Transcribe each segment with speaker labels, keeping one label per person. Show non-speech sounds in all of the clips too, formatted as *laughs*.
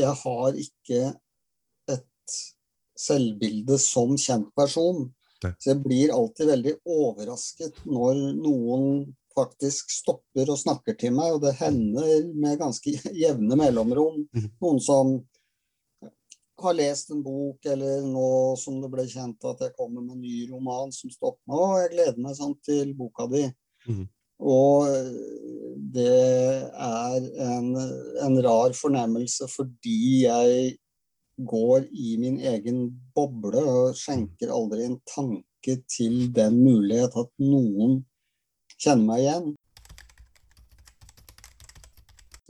Speaker 1: jeg har ikke et selvbilde som kjent person.
Speaker 2: Nei.
Speaker 1: Så jeg blir alltid veldig overrasket når noen faktisk stopper og snakker til meg, og det hender med ganske *laughs* jevne mellomrom.
Speaker 2: Mhm.
Speaker 1: Noen som har lest en bok, eller nå som det ble kjent at jeg kommer med en ny roman som stopper meg, og jeg gleder meg sånn til boka di.
Speaker 2: Mhm.
Speaker 1: Og det er en, en rar fornemmelse fordi jeg går i min egen boble og skjenker aldri en tanke til den mulighet at noen kjenner meg igjen.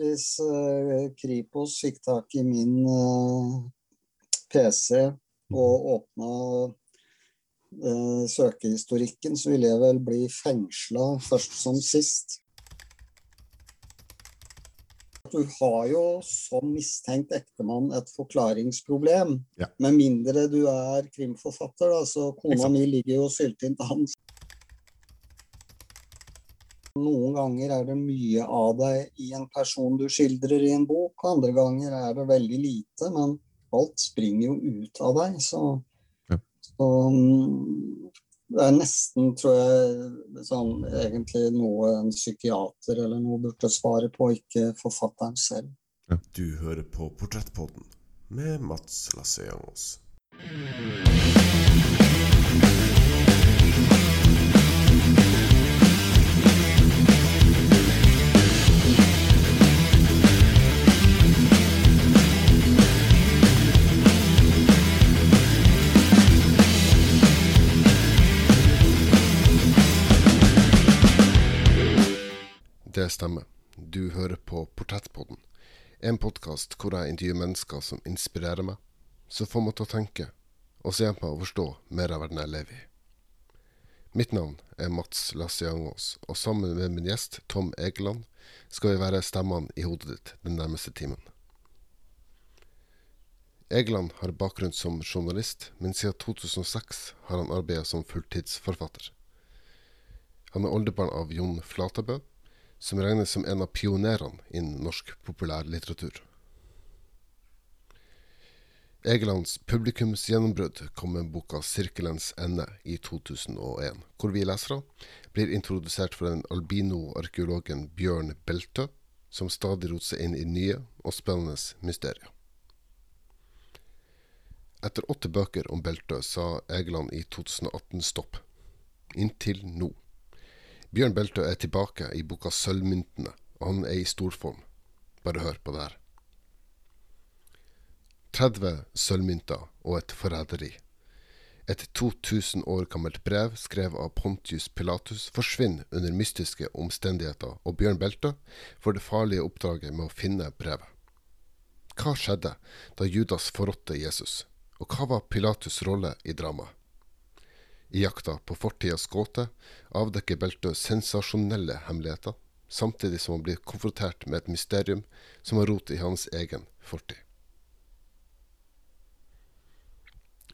Speaker 1: Hvis eh, Kripos fikk tak i min eh, PC og åpna eh, søkehistorikken, så ville jeg vel bli fengsla først som sist. Du har jo som mistenkt ektemann et forklaringsproblem.
Speaker 2: Ja.
Speaker 1: Med mindre du er krimforfatter, da, så kona
Speaker 2: Exakt.
Speaker 1: mi ligger jo syltynt an. Noen ganger er det mye av deg i en person du skildrer i en bok, andre ganger er det veldig lite, men alt springer jo ut av deg, så, Så mm, det er nesten, tror jeg, sånn egentlig noe en psykiater eller noe burde svare på, ikke forfatteren selv.
Speaker 3: Du hører på Portrettpodden med Mats Lasseangos.
Speaker 2: Det stemmer. Du hører på Portrettpodden. En podkast hvor jeg intervjuer mennesker som inspirerer meg, som får meg til å tenke, og som hjelper meg å forstå mer av verden jeg lever i. Mitt navn er Mats Lassiangås, og sammen med min gjest Tom Egeland skal vi være stemmene i hodet ditt den nærmeste timen. Egeland har bakgrunn som journalist, men siden 2006 har han arbeidet som fulltidsforfatter. Han er oldebarn av Jon Flatabø, som regnes som en av pionerene innen norsk populærlitteratur. Egelands publikumsgjennombrudd kom med boka 'Sirkelens ende' i 2001, hvor vi lesere blir introdusert for den albino-arkeologen Bjørn Beltø, som stadig roter seg inn i nye og spennende mysterier. Etter åtte bøker om Beltø sa Egeland i 2018 stopp. Inntil nå. Bjørn Beltø er tilbake i boka 'Sølvmyntene', og han er i storform. Bare hør på det her. 30 sølvmynter og et forræderi. Et 2000 år gammelt brev skrevet av Pontius Pilatus forsvinner under mystiske omstendigheter, og Bjørn Beltø får det farlige oppdraget med å finne brevet. Hva skjedde da Judas forrådte Jesus, og hva var Pilatus' rolle i dramaet? I jakta på fortidas gåte avdekker Beltø sensasjonelle hemmeligheter, samtidig som han blir konfrontert med et mysterium som har rot i hans egen fortid.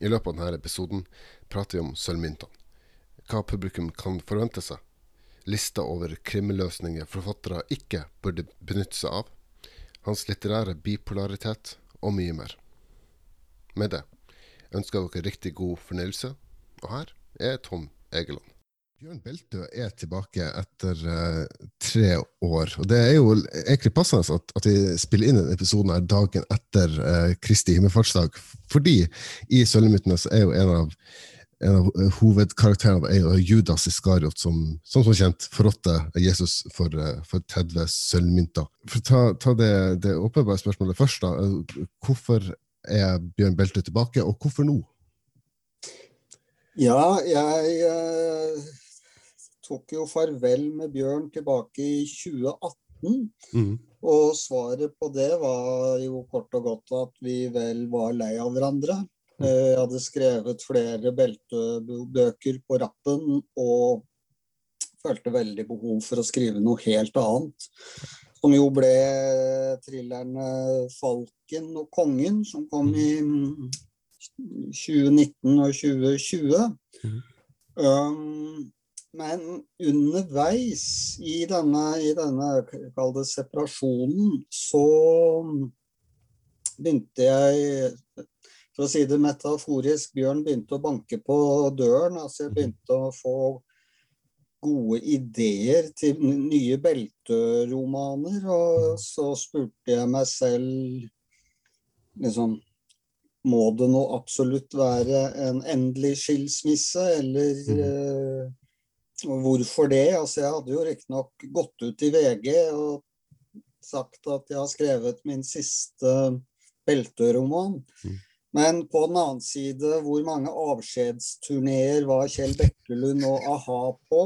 Speaker 2: I løpet av denne episoden prater vi om sølvmyntene, hva publikum kan forvente seg, lista over krimløsninger forfattere ikke burde benytte seg av, hans litterære bipolaritet og mye mer. Med det ønsker jeg dere riktig god fornøyelse, og her er Tom Egeland. Bjørn Beltø er tilbake etter uh, tre år. og Det er jo egentlig passende at, at vi spiller inn denne episoden her dagen etter uh, Kristi himmelfartsdag. Fordi i Sølvmyntene så er jo en av, en av eh, hovedkarakterene er jo Judas Iskariot, som som, som kjent forrådte Jesus for, uh, for 30 sølvmynter. For å ta, ta det, det åpenbare spørsmålet først, da. Hvorfor er Bjørn Beltø tilbake, og hvorfor nå?
Speaker 1: Ja, jeg eh, tok jo farvel med Bjørn tilbake i 2018. Og svaret på det var jo kort og godt at vi vel var lei av hverandre. Eh, Jeg hadde skrevet flere beltebøker på rappen og følte veldig behov for å skrive noe helt annet. Som jo ble thrillerne 'Falken og kongen', som kom i mm, 2019 og 2020.
Speaker 2: Mm.
Speaker 1: Um, men underveis i denne, i denne kall det separasjonen, så begynte jeg For å si det metaforisk, Bjørn begynte å banke på døren. altså Jeg begynte å få gode ideer til nye belteromaner. Og så spurte jeg meg selv liksom Må det nå absolutt være en endelig skilsmisse, eller mm. uh, hvorfor det? Altså, jeg hadde jo riktignok gått ut i VG og sagt at jeg har skrevet min siste belteroman. Mm. Men på den annen side, hvor mange avskjedsturneer var Kjell Bekkelund og a-ha på?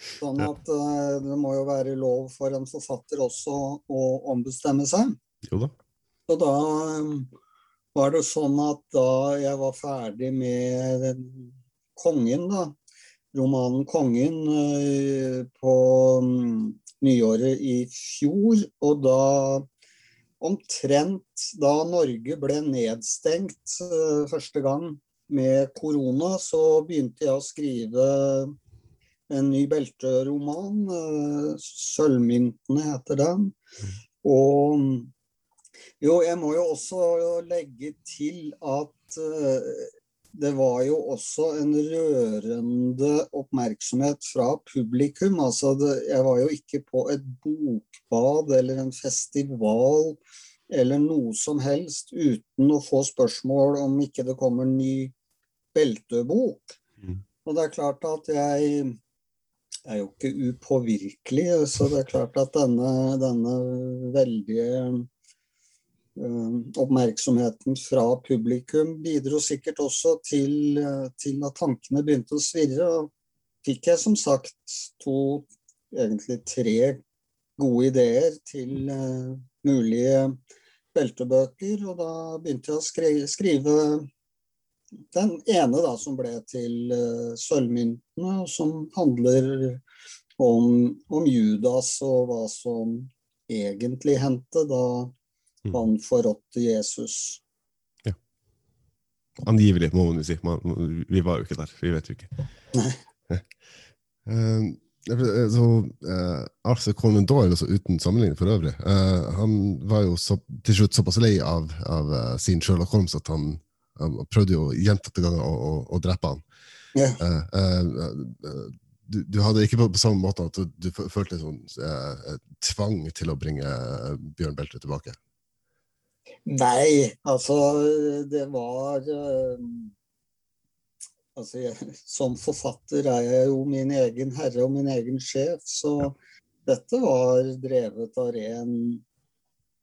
Speaker 1: Sånn at uh, det må jo være lov for en forfatter også å ombestemme seg.
Speaker 2: Jo da.
Speaker 1: Så da var det sånn at da jeg var ferdig med Kongen, da, romanen 'Kongen' uh, på um, nyåret i fjor, og da omtrent da Norge ble nedstengt uh, første gang med korona, så begynte jeg å skrive en ny belteroman. Uh, 'Sølvmyntene' heter den. Og jo, jeg må jo også legge til at uh, det var jo også en rørende oppmerksomhet fra publikum. Altså det, jeg var jo ikke på et bokbad eller en festival eller noe som helst uten å få spørsmål om ikke det kommer en ny beltebok. Mm. Og det er klart at jeg er jo ikke upåvirkelig, så det er klart at denne, denne veldige Eh, oppmerksomheten fra publikum bidro sikkert også til, eh, til, at tankene begynte å svirre. Og fikk jeg som sagt to, egentlig tre gode ideer til uh, mulige beltebøker. Og da begynte jeg å skrive, skrive den ene da, som ble til uh, Sølvmyntene, som handler om, om Judas og hva som egentlig hendte da. Han forrådte Jesus.
Speaker 2: Ja. Angivelig, må man jo si. Man, vi var jo ikke der. Vi vet jo ikke. Nei. Uh, så, uh, Arthur Conan Doyle, altså uten sammenligning for øvrig, uh, han var jo så, til slutt såpass lei av, av uh, sin Sherlock Holmes at han, han prøvde jo gjentatte ganger å, å, å, drepe han. Yeah. Du, du, hadde ikke på, på, samme måte at du, du følte sånn tvang til å bringe Bjørn Beltre tilbake?
Speaker 1: Nei, altså det var uh, Altså, jeg, som forfatter er jeg jo min egen herre og min egen sjef, så dette var drevet av ren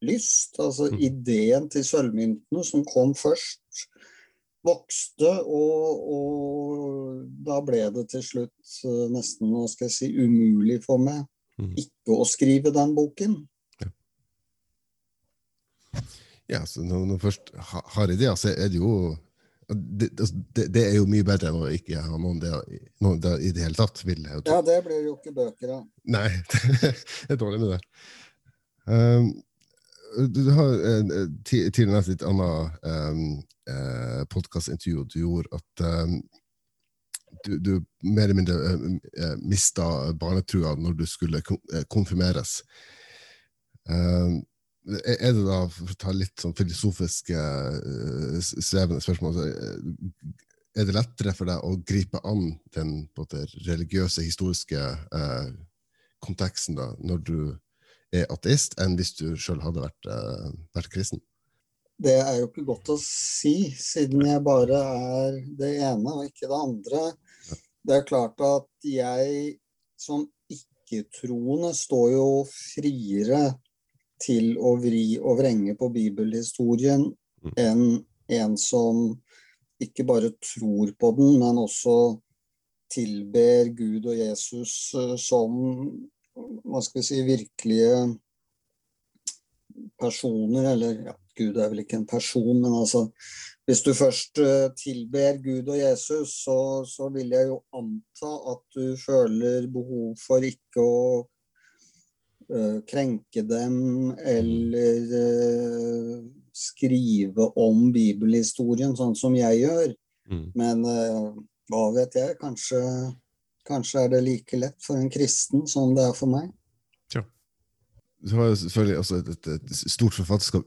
Speaker 1: lyst. Altså mm. ideen til sølvmyntene som kom først, vokste, og, og, da ble det til slutt uh, nesten hva skal jeg si, umulig for meg mm. ikke å skrive den boken.
Speaker 2: Ja, så når når først har ideer, så er det jo det, altså, det, det, er jo mye bedre enn å ikke ha noen det, noen det i det hele tatt. Vil
Speaker 1: jeg ja, det blir jo ikke bøker av.
Speaker 2: Nei, *laughs* det er dårlig med det. Um, du, har uh, tidligere nevnt et annet um, uh, podkastintervju du gjorde, at um, du, du, mer eller mindre uh, mista barnetrua når du skulle konfirmeres. Um, er det da, for å ta litt sånn filosofiske, uh, svevende spørsmål Er det lettere for deg å gripe an den måte, religiøse, historiske eh, konteksten da, når du er ateist, enn hvis du sjøl hadde vært, eh, vært, kristen?
Speaker 1: Det er jo ikke godt å si, siden jeg bare er det ene og ikke det andre. Det er klart at jeg som ikke-troende står jo friere til å vri og vrenge på bibelhistorien mm. enn en som ikke bare tror på den, men også tilber Gud og Jesus eh, som hva skal vi si, virkelige personer. Eller ja, Gud er vel ikke en person, men altså Hvis du først eh, tilber Gud og Jesus, så, så vil jeg jo anta at du føler behov for ikke å krenke dem eller uh, skrive om bibelhistorien, sånn som jeg gjør. Mm. Men uh, hva vet jeg? Kanskje, kanskje, er det like lett for en kristen som det er for meg.
Speaker 2: Ja. du har selvfølgelig også et, et, et stort forfatterskap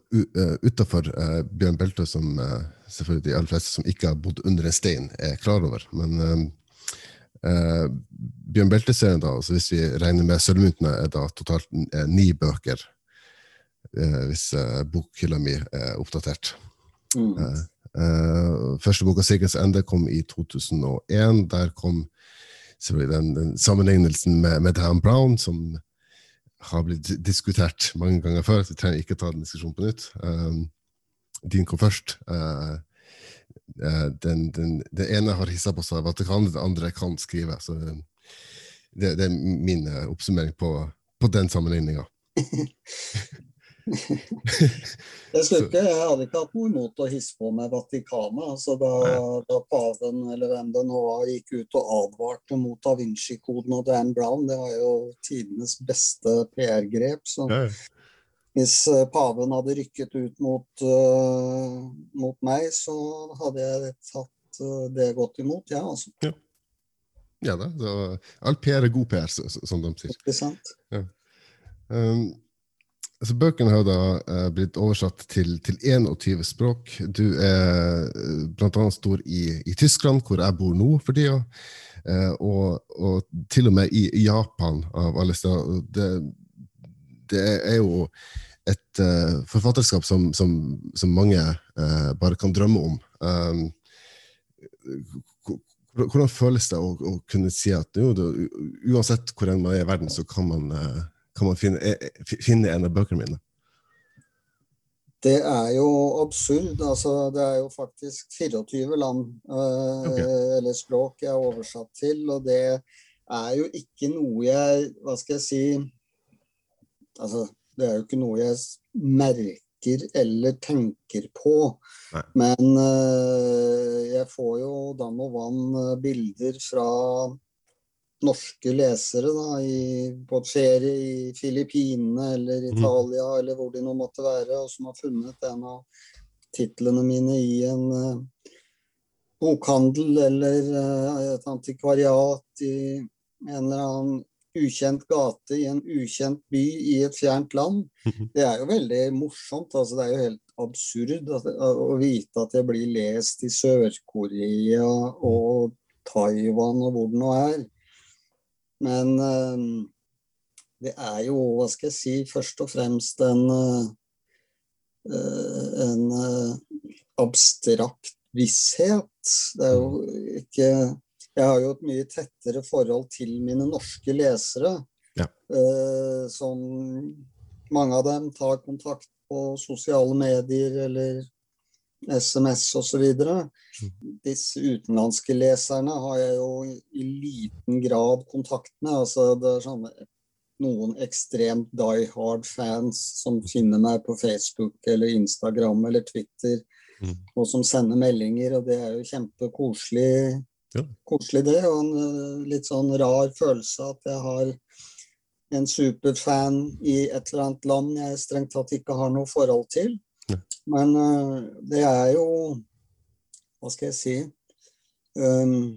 Speaker 2: utafor uh, Bjørn Belte, som uh, selvfølgelig de aller fleste som ikke har bodd under en stein, er klar over. Men Bjørn Belte-serien, da, altså hvis vi regner med Sølvmyntene, er da totalt ni bøker. hvis bokhylla mi er oppdatert. Mm. første boka, 'Sirkels ende', kom i 2001. Der kom den, den sammenlignelsen med, med Dan Brown, som har blitt diskutert mange ganger før, så vi trenger ikke ta den diskusjonen på nytt. Um, din kom først. Uh, den, den, den, ene har hissa på seg Vatikanet, den andre kan skrive. Så det, det er min uh, oppsummering på, på den sammenligninga. *laughs*
Speaker 1: jeg, ikke, jeg hadde ikke hatt noe imot å hisse på meg Vatikanet. Altså da, da, paven eller hvem det nå var, gikk ut og advarte mot Da Vinci-koden og Dan Brown, det var jo tidenes beste PR-grep. Så ja. Hvis uh, paven hadde rykket ut mot, uh, mot, meg, så hadde jeg tatt uh, det godt imot, ja, altså.
Speaker 2: Ja. Ja da. All PR er god PR, som de sier.
Speaker 1: Ikke sant. Ja.
Speaker 2: Um, Altså, bøkene har da uh, blitt oversatt til, til, 21 språk. Du er uh, bl.a. stor i, i, Tyskland, hvor jeg bor nå for tida. Uh, og, og, til og med i Japan, av alle steder. Det, det er jo et uh, forfatterskap som, som, som mange bare kan drømme om. Um, hvordan føles det å, å kunne si at jo, det, uansett hvor enn man er i verden, så kan man kan man finne, eh, finne en av bøkene mine?
Speaker 1: Det er jo absurd. Altså, det er jo faktisk 24 land øh, okay. eller språk jeg er oversatt til. Og det er jo ikke noe jeg Hva skal jeg si Altså, det er jo ikke noe jeg merker eller tenker på. Nei. Men uh, jeg får jo dann og vann bilder fra norske lesere da, i, på ferie i Filippinene eller mhm. Italia mm. eller hvor de nå måtte være, og som har funnet en av titlene mine i en uh, bokhandel eller uh, et antikvariat i en eller annen ukjent gate i en ukjent by i et fjernt land. Mhm. Det er jo veldig morsomt. altså Det er jo helt absurd at, å vite at jeg blir lest i Sør-Korea og Taiwan og hvor det nå er. Men uh, det er jo, hva skal jeg si, først og fremst en, uh, en uh, abstrakt visshet. Det er jo ikke Jeg har jo et mye tettere forhold til mine norske lesere. Ja. som mange av dem tar kontakt på sosiale medier eller SMS osv. Mm. Disse utenlandske leserne har jeg jo i liten grad kontakt med. altså det er sånne noen ekstremt die hard-fans som finner meg på Facebook eller Instagram eller Twitter, mm. og som sender meldinger, og det er jo kjempekoselig. Ja. Koselig det, og en eh, litt sånn rar følelse at jeg har en superfan i et eller annet land jeg strengt tatt ikke har noe forhold til. Men uh, det er jo Hva skal jeg si um,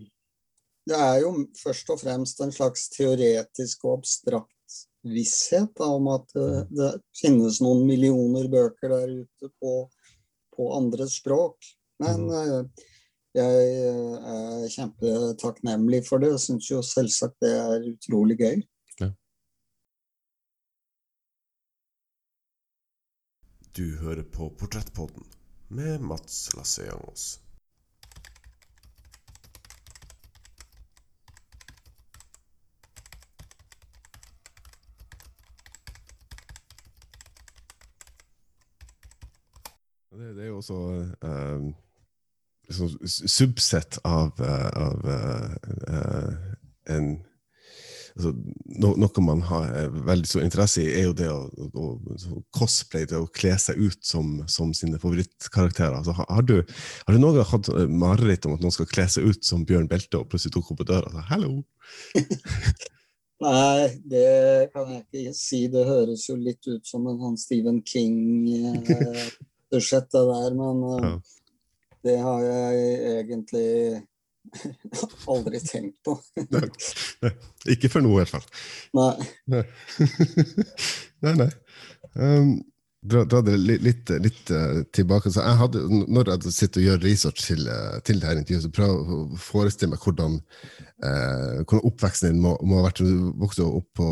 Speaker 1: Det er jo først og fremst en slags teoretisk og abstrakt visshet da, om at uh, det finnes noen millioner bøker der ute på, på andre språk. Men uh, jeg er kjempetakknemlig for det og syns jo selvsagt det er utrolig gøy.
Speaker 3: Du hører på Portrettpodden med Mats Lasseangos.
Speaker 2: Det, det, er jo også uh, liksom subsett av, uh, av uh, en altså, no, Noe man har eh, veldig stor interesse i, er jo det å, å, å cosplaye, det å kle seg ut som, som sine favorittkarakterer. Altså, har, du, har, du, noen gang hatt eh, mareritt om at noen skal kle seg ut som Bjørn Belte, og plutselig tok opp på døra og sa 'hallo'? *laughs*
Speaker 1: Nei, det kan jeg ikke si. Det høres jo litt ut som en han Stephen King-budsjett, eh, *laughs* det der. Men ja. Det har jeg egentlig *laughs* Aldri tenkt på.
Speaker 2: nei, nei. Ikke for noe, i hvert fall.
Speaker 1: Nei.
Speaker 2: Nei, *laughs* nei. Um, dra, dra det litt, litt, uh, tilbake. Så jeg hadde, når jeg sitter og gjør research til, uh, til dette intervjuet, så prøver jeg å forestille meg hvordan, uh, hvordan oppveksten din må, må ha vært. Du vokste opp på,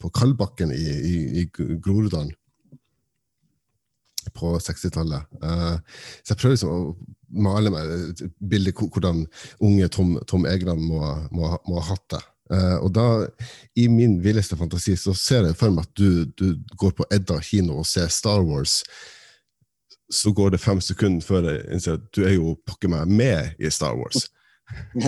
Speaker 2: på Kalbakken i, i, i Groruddalen på 60-tallet. så jeg prøver liksom å male meg et bilde hvordan unge Tom, Tom Egeland må, må, må ha hatt det. Uh, og da, i min villeste fantasi, så ser jeg for meg at du, du, går på Edda kino og ser Star Wars. Så går det fem sekunder før jeg innser at du er jo pokker meg med i Star Wars. *laughs*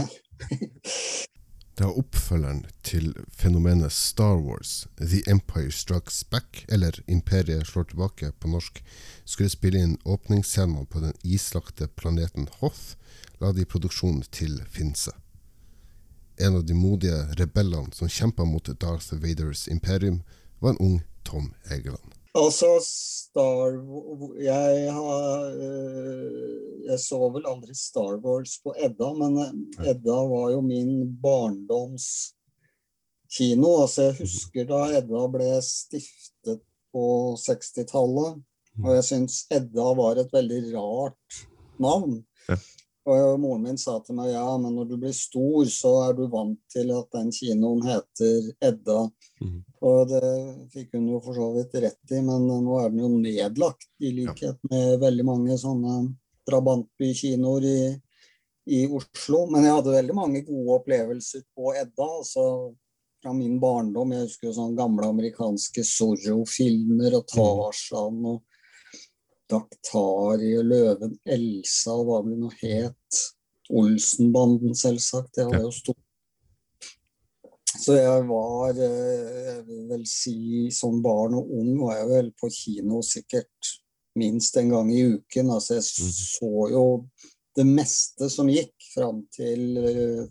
Speaker 2: det er oppfølgeren til fenomenet Star Wars, The Empire Strikes Back, eller Imperiet slår tilbake på norsk, skulle spille inn åpningsscenen på den islagte planeten Hoth, la de produksjonen til Finse en av de modige rebellene som kjempa mot Darth Vaders imperium, var en ung Tom Egeland.
Speaker 1: Altså, Star jeg, har, eh, jeg så vel aldri Star Wars på Edda, men eh, Edda var jo min barndoms kino. Altså, jeg husker da Edda ble stiftet på 60-tallet, og jeg syns Edda var et veldig rart navn. Ja. Og moren min sa til meg ja, men når du blir stor, så er du vant til at den kinoen heter Edda. Mm. Og det fikk hun jo for så vidt rett i, men nå er den jo nedlagt, i likhet med veldig mange sånne drabantbykinoer i, i Oslo. Men jeg hadde veldig mange gode opplevelser på Edda. altså fra min barndom. Jeg husker jo sånne gamle amerikanske Zorro-filmer og mm. Tarzan og Daktari og Løven Elsa og hva det nå het. Olsenbanden, selvsagt. Det var jo stort. Så jeg var, eh, jeg vil vel si som barn og ung, var jeg vel på kino sikkert minst en gang i uken. Altså jeg mhm. så jo det meste som gikk fram til eh,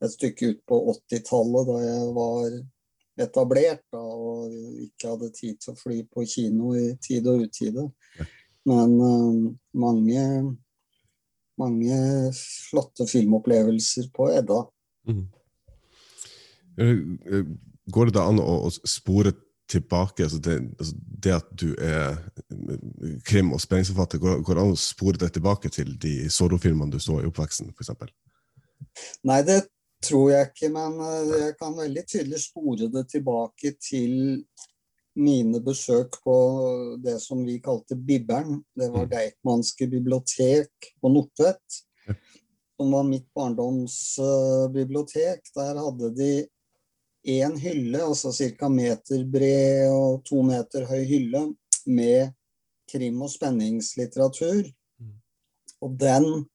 Speaker 1: et stykke ut på 80-tallet, da jeg var etablert da, og ikke hadde tid til å fly på kino i tide og utide. Men uh, mange, mange flotte filmopplevelser på Edda. Mm.
Speaker 2: Går det da an å, å spore tilbake altså det, altså det, at du er krim- og spenningsforfatter, går, går det an å spore det tilbake til de Zorro-filmene du så i oppveksten, f.eks.?
Speaker 1: Nei, det tror jeg ikke, men jeg kan veldig tydelig spore det tilbake til mine besøk på det som vi kalte Bibberen, det var mm. Deichmanske bibliotek på Nordtvedt, som var mitt barndomsbibliotek. Der hadde de én hylle, altså ca. meter bred og to meter høy hylle, med krim- og spenningslitteratur. Mm. Og den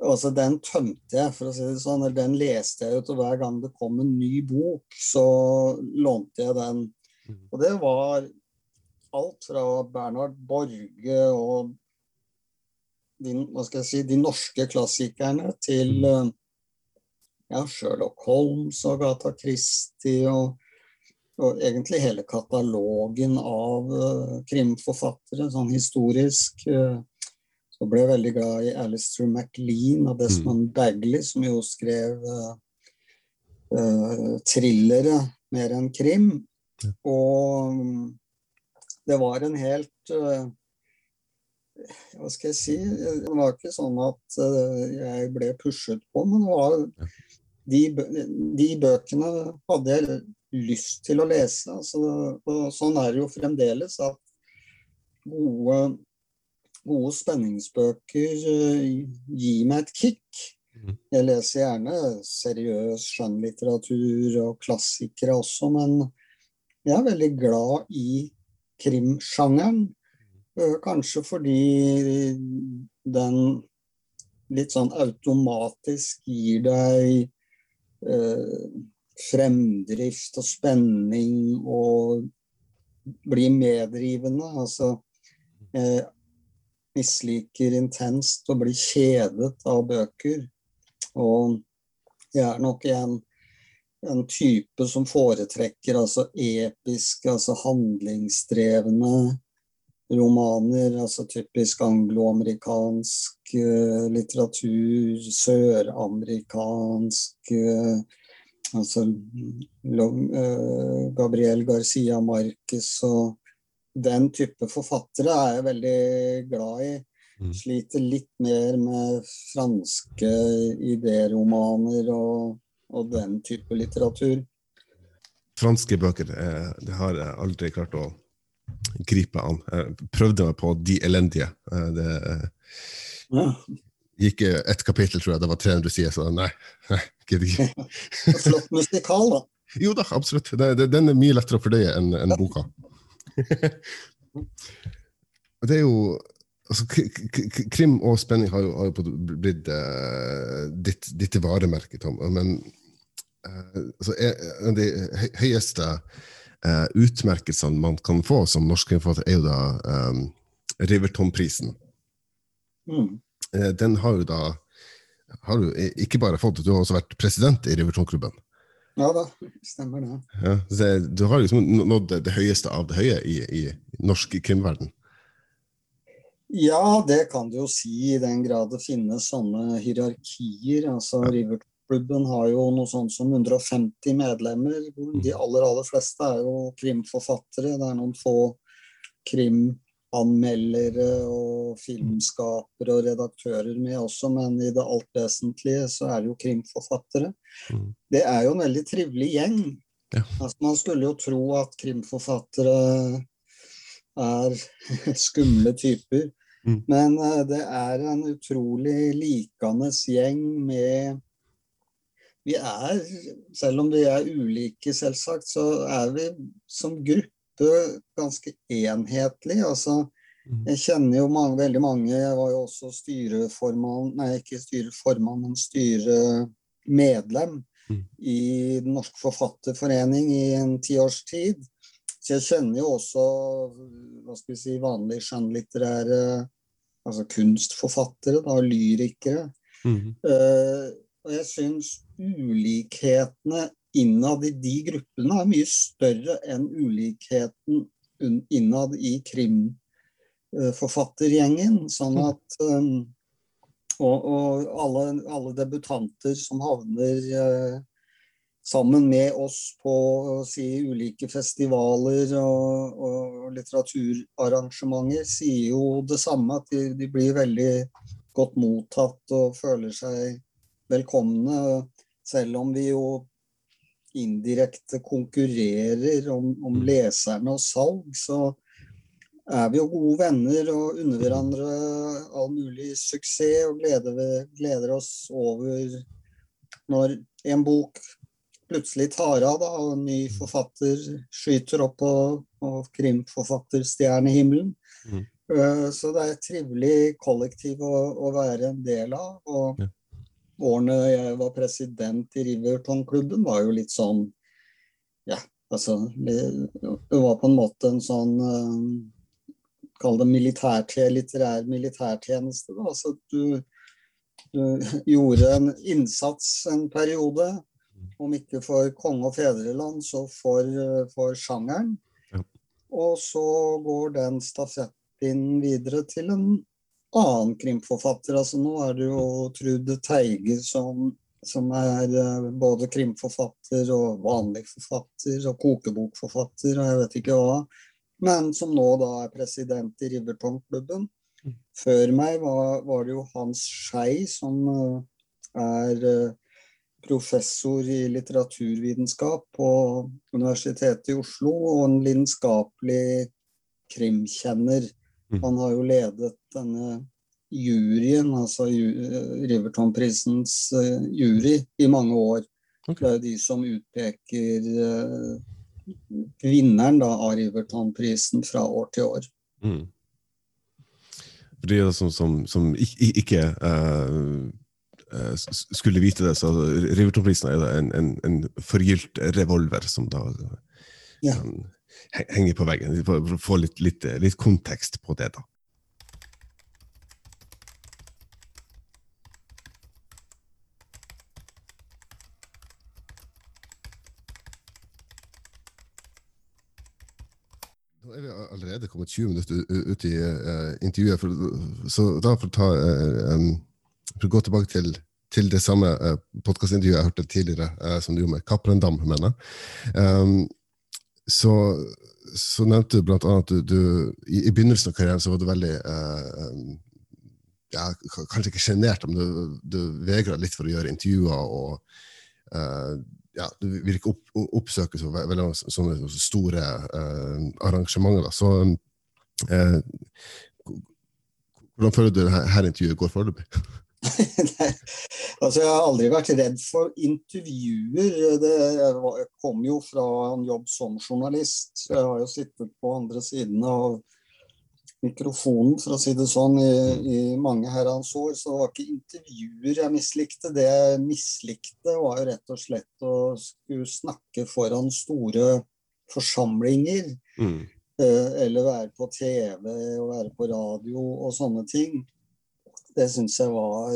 Speaker 1: altså den tømte jeg, for å si det sånn. Eller den leste jeg ut, og hver gang det kom en ny bok, så lånte jeg den og det var alt fra Bernhard Borge og de, hva skal jeg si, de norske klassikerne til mm. eh, ja, Sherlock Holmes og Gata Christie og, og, egentlig hele katalogen av uh, krimforfattere, sånn historisk. Uh, så ble jeg veldig glad i Alistair MacLean og Desmond mm. Bagley, som jo skrev uh, thrillere mer enn krim. Og mm, det var en helt eh, Hva skal jeg si Det var ikke sånn at eh, jeg ble pushet på, men det var de, de bøkene hadde jeg lyst til å lese. Altså, og sånn er det jo fremdeles at gode, gode spenningsbøker eh, gir meg et kick. Mhm. Jeg leser gjerne seriøs skjønnlitteratur og klassikere også, men jeg er veldig glad i krimsjangeren. Eh, kanskje fordi den litt sånn automatisk gir deg eh, fremdrift og spenning og blir meddrivende. Altså jeg misliker intenst å bli kjedet av bøker. Og jeg er nok en en type som foretrekker altså episke, altså handlingsdrevne romaner, altså typisk angloamerikansk uh, litteratur, søramerikansk uh, Altså uh, Gabriel Garcia Marquez og den type forfattere er jeg veldig glad i. Mm. Sliter litt mer med franske idéromaner og, og den type litteratur.
Speaker 2: Franske bøker det har jeg aldri klart å gripe an. Jeg prøvde meg på De elendige. Det ja. gikk ett kapittel, tror jeg. Det var 300 sider, så nei. nei gidder
Speaker 1: ikke. *laughs* Flott musikal, da.
Speaker 2: Jo da, absolutt. Den er mye lettere å fordøye enn en boka. *laughs* det er jo altså, Krim og spenning har jo, har jo blitt uh, ditt, ditt, varemerke, Tom. Men uh, altså, en av de høyeste uh, utmerkelsene man kan få som norsk forfatter, er jo da um, Riverton-prisen. Mm. den har jo da har du ikke bare fått, du har også vært president i Riverton-klubben.
Speaker 1: Ja da, stemmer det.
Speaker 2: Ja, du har liksom nådd det, det høyeste av det høye i, i norsk krimverden?
Speaker 1: Ja, det kan du jo si, i den grad det finnes sånne hierarkier. Altså, ja. Riverklubben har jo noe sånt som 150 medlemmer. Mm. De aller, aller fleste er jo krimforfattere. Det er noen få krimanmeldere og filmskapere og redaktører med også, men i det alt vesentlige så er det jo krimforfattere. Mm. Det er jo en veldig trivelig gjeng. Ja. Altså, man skulle jo tro at krimforfattere er *laughs* skumle typer. Mm. Men uh, det er en utrolig likandes gjeng med Vi er, selv om vi er ulike, selvsagt, så er vi som gruppe ganske enhetlige. Altså, mm. jeg kjenner jo mange, veldig mange Jeg var jo også styreformann, nei, ikke styreformann, men styremedlem mm. i Den norske forfatterforening i en tiårs tid. Så jeg kjenner jo også hva skal vi si, vanlige skjønnlitterære altså kunstforfattere, da, lyrikere. Mm. Uh, og jeg syns ulikhetene innad i de gruppene er mye større enn ulikheten innad i krimforfattergjengen. Sånn mm. at um, Og, og alle, alle, debutanter som havner uh, sammen med oss på si, ulike festivaler og, og, litteraturarrangementer, sier jo det samme. At de, de, blir veldig godt mottatt og føler seg velkomne. Selv om vi jo indirekte konkurrerer om, om mm. leserne og salg, så er vi jo gode venner og unner hverandre all mulig suksess og gleder, gleder oss over når en bok plutselig tar av, da, og en ny forfatter skyter opp på, på krimforfatterstjernehimmelen. Mm. Uh, så det er et trivelig kollektiv å, å være en del av. Og ja. Årene jeg var president i Riverton-klubben, var jo litt sånn Ja, altså Det, var på en måte en sånn uh, Kall det militærtje, litterær militærtjeneste. Da. Altså du, du *laughs* gjorde en innsats en periode om ikke for konge og fedreland, så for, for sjangeren. Ja. Og så går den stafettpinnen videre til en annen krimforfatter. Altså nå er det jo Trude Teige som, som er eh, både krimforfatter og vanlig forfatter og kokebokforfatter og jeg vet ikke hva. Men som nå da er president i Riverton-klubben. Mm. Før meg var, var, det jo Hans Skei som eh, er eh, professor i litteraturvitenskap på Universitetet i Oslo og en lidenskapelig krimkjenner. Mm. Han har jo ledet denne juryen, altså Riverton-prisens uh, jury, i mange år. Okay. Det er jo de som utpeker uh, vinneren da, av Riverton-prisen fra år til år. Mm.
Speaker 2: For de som, som, som ikke, uh Eh, skulle vite det, så Riverton-prisen er en, en, en, forgylt revolver som da ja. Henger på veggen. For å få litt, litt, litt kontekst på det, da. Nå er vi allerede kommet 20 minutter ut i uh, intervjuet, for, så da for å ta uh, um, For å gå tilbake til, til det samme uh, podkastintervjuet jeg hørte tidligere, som du gjorde med Kaprendam, mener um, så, så, nevnte du blant annet at du, du i, i, begynnelsen av karrieren så var du veldig ja, Kanskje ikke sjenert, men du, du vegra litt for å gjøre intervjuer. og ja, du vil ikke opp, oppsøke så veldig sånne store eh, arrangementer. Da. Så uh, hvordan føler du dette intervjuet går foreløpig? *laughs*
Speaker 1: altså, jeg har aldri vært redd for intervjuer. Det, kom jo fra en jobb som journalist. Jeg har jo sittet på andre siden av mikrofonen, for å si det sånn, i, i mange herrens år. Så det var ikke intervjuer jeg mislikte. Det jeg mislikte, var jo rett og slett å skulle snakke foran store forsamlinger. Mm. Eh, eller være på TV og være på radio og sånne ting. Det syns jeg var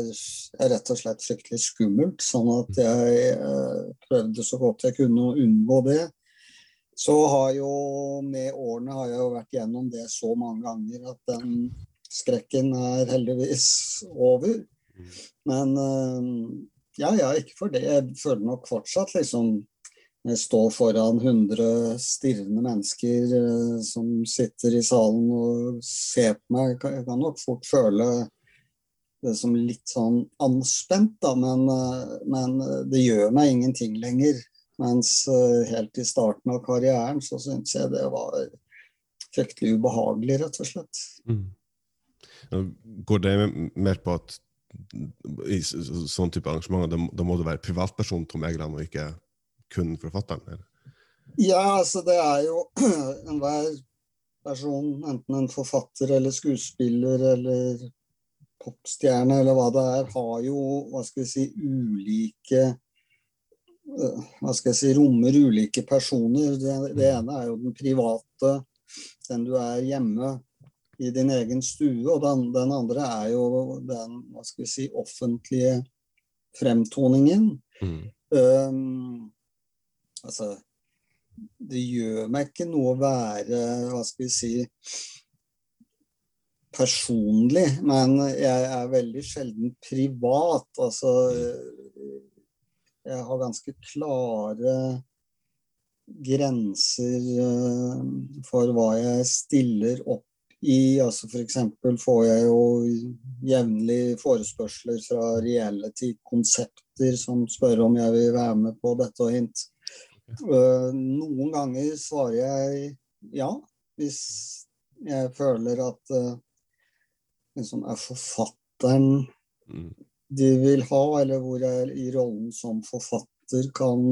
Speaker 1: rett og slett fryktelig skummelt. Sånn at jeg eh, prøvde så godt jeg kunne å unngå det. Så har jo med årene har jeg jo vært gjennom det så mange ganger at den skrekken er heldigvis over. Men eh, ja, ja, ikke for det. Jeg føler nok fortsatt liksom jeg står foran 100 stirrende mennesker eh, som sitter i salen og ser på meg. Jeg kan nok fort føle det som litt sånn anspent, da, men, eh, men det gjør meg ingenting lenger. Mens eh, helt i starten av karrieren så syntes jeg det var fryktelig ubehagelig, rett og slett. Mm.
Speaker 2: Går det mer på at i sånn type arrangementer, da, da må du være privatperson Tom Egeland, og ikke kun forfatteren? Eller?
Speaker 1: Ja, altså det er jo *clears throat* enhver person, enten en forfatter eller skuespiller eller popstjerne eller hva det er, har jo hva skal vi si, ulike hva skal jeg si, rommer ulike personer. Det, det, mm. ene er jo den private, den du er hjemme i din egen stue. Og den, den andre er jo den hva skal vi si, offentlige fremtoningen. Mm. Um, altså Det gjør meg ikke noe å være, hva skal vi si personlig, men jeg er veldig sjelden privat. Altså jeg har ganske klare grenser eh, for hva jeg stiller opp i. Altså F.eks. får jeg jo jevnlig forespørsler fra reality-konsepter som spør om jeg vil være med på dette og hint. Eh, noen ganger svarer jeg ja, hvis jeg føler at uh, liksom er forfatteren mm de vil ha, eller hvor jeg i rollen som forfatter kan,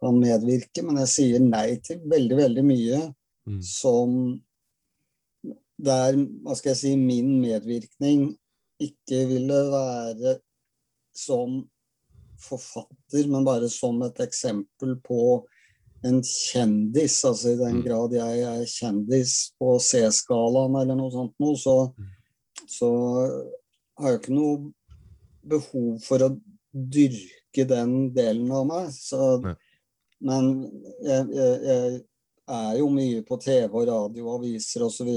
Speaker 1: kan medvirke. Men jeg sier nei til veldig, veldig mye mm. som der hva skal jeg si, min medvirkning ikke ville være som forfatter, men bare som et eksempel på en kjendis. Altså i den mm. grad jeg er kjendis på C-skalaen eller noe sånt noe, så, mm. Så har jeg ikke noe behov for å dyrke den delen av meg. Så, men jeg, jeg, jeg, er jo mye på TV og radio, aviser osv.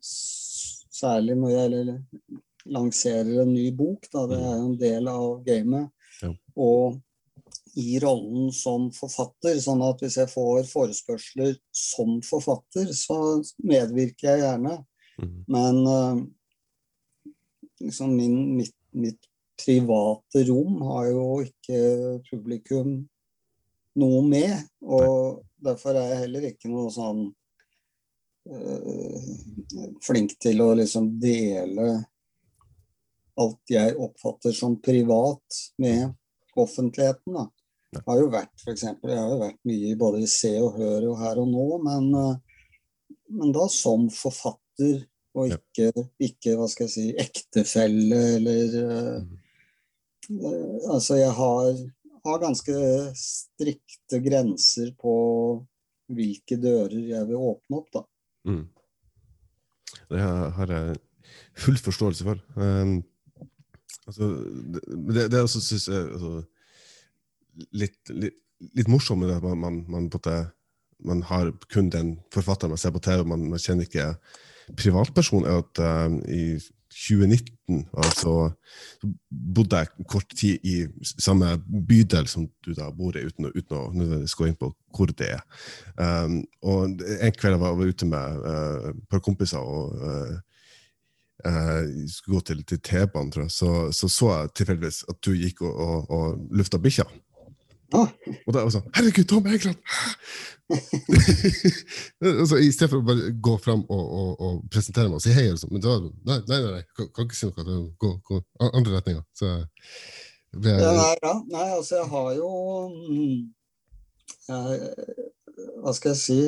Speaker 1: Særlig når jeg lanserer en ny bok. Da. Det er jo en del av gamet. Ja. Og i rollen som forfatter, sånn at hvis jeg får forespørsler som forfatter, så medvirker jeg gjerne. Mm. Men uh, liksom min, mitt mitt private rom har jo ikke publikum noe med. Og derfor er jeg heller ikke noe sånn øh, flink til å liksom dele alt jeg oppfatter som privat med offentligheten. da. Jeg har jo vært for eksempel, jeg har jo vært mye både i Se og Hør og Her og Nå, men, øh, men da som forfatter og ikke, ikke, hva skal jeg si, ektefelle eller uh, Altså, jeg har, har, ganske strikte grenser på hvilke dører jeg vil åpne opp, da. Mm.
Speaker 2: Det har jeg full forståelse for. Um, altså, det, det også syns jeg altså, litt, litt, litt morsomt med det at man, man, man, man har kun den forfatteren man ser på TV, man, man kjenner ikke privatperson, er at uh, i 2019 altså, bodde jeg kort tid i samme bydel som du da bor i, uten, uten å nødvendigvis gå inn på hvor det er. Um, og En kveld jeg var var ute med uh, et par kompiser og uh, skulle gå til, til T-banen, så, så så jeg tilfeldigvis at du gikk og, og, og lufta bikkja.
Speaker 1: Ah.
Speaker 2: Og da var jeg sånn Herregud, Tom Egeland! *laughs* altså, I stedet for å bare gå fram og, og, og presentere meg og si hei, liksom. men da nei, nei, nei, kan, kan ikke si noe. Gå, gå andre retninger. Så
Speaker 1: ble jeg ja, nei, ja. nei, altså, jeg har jo jeg, Hva skal jeg si?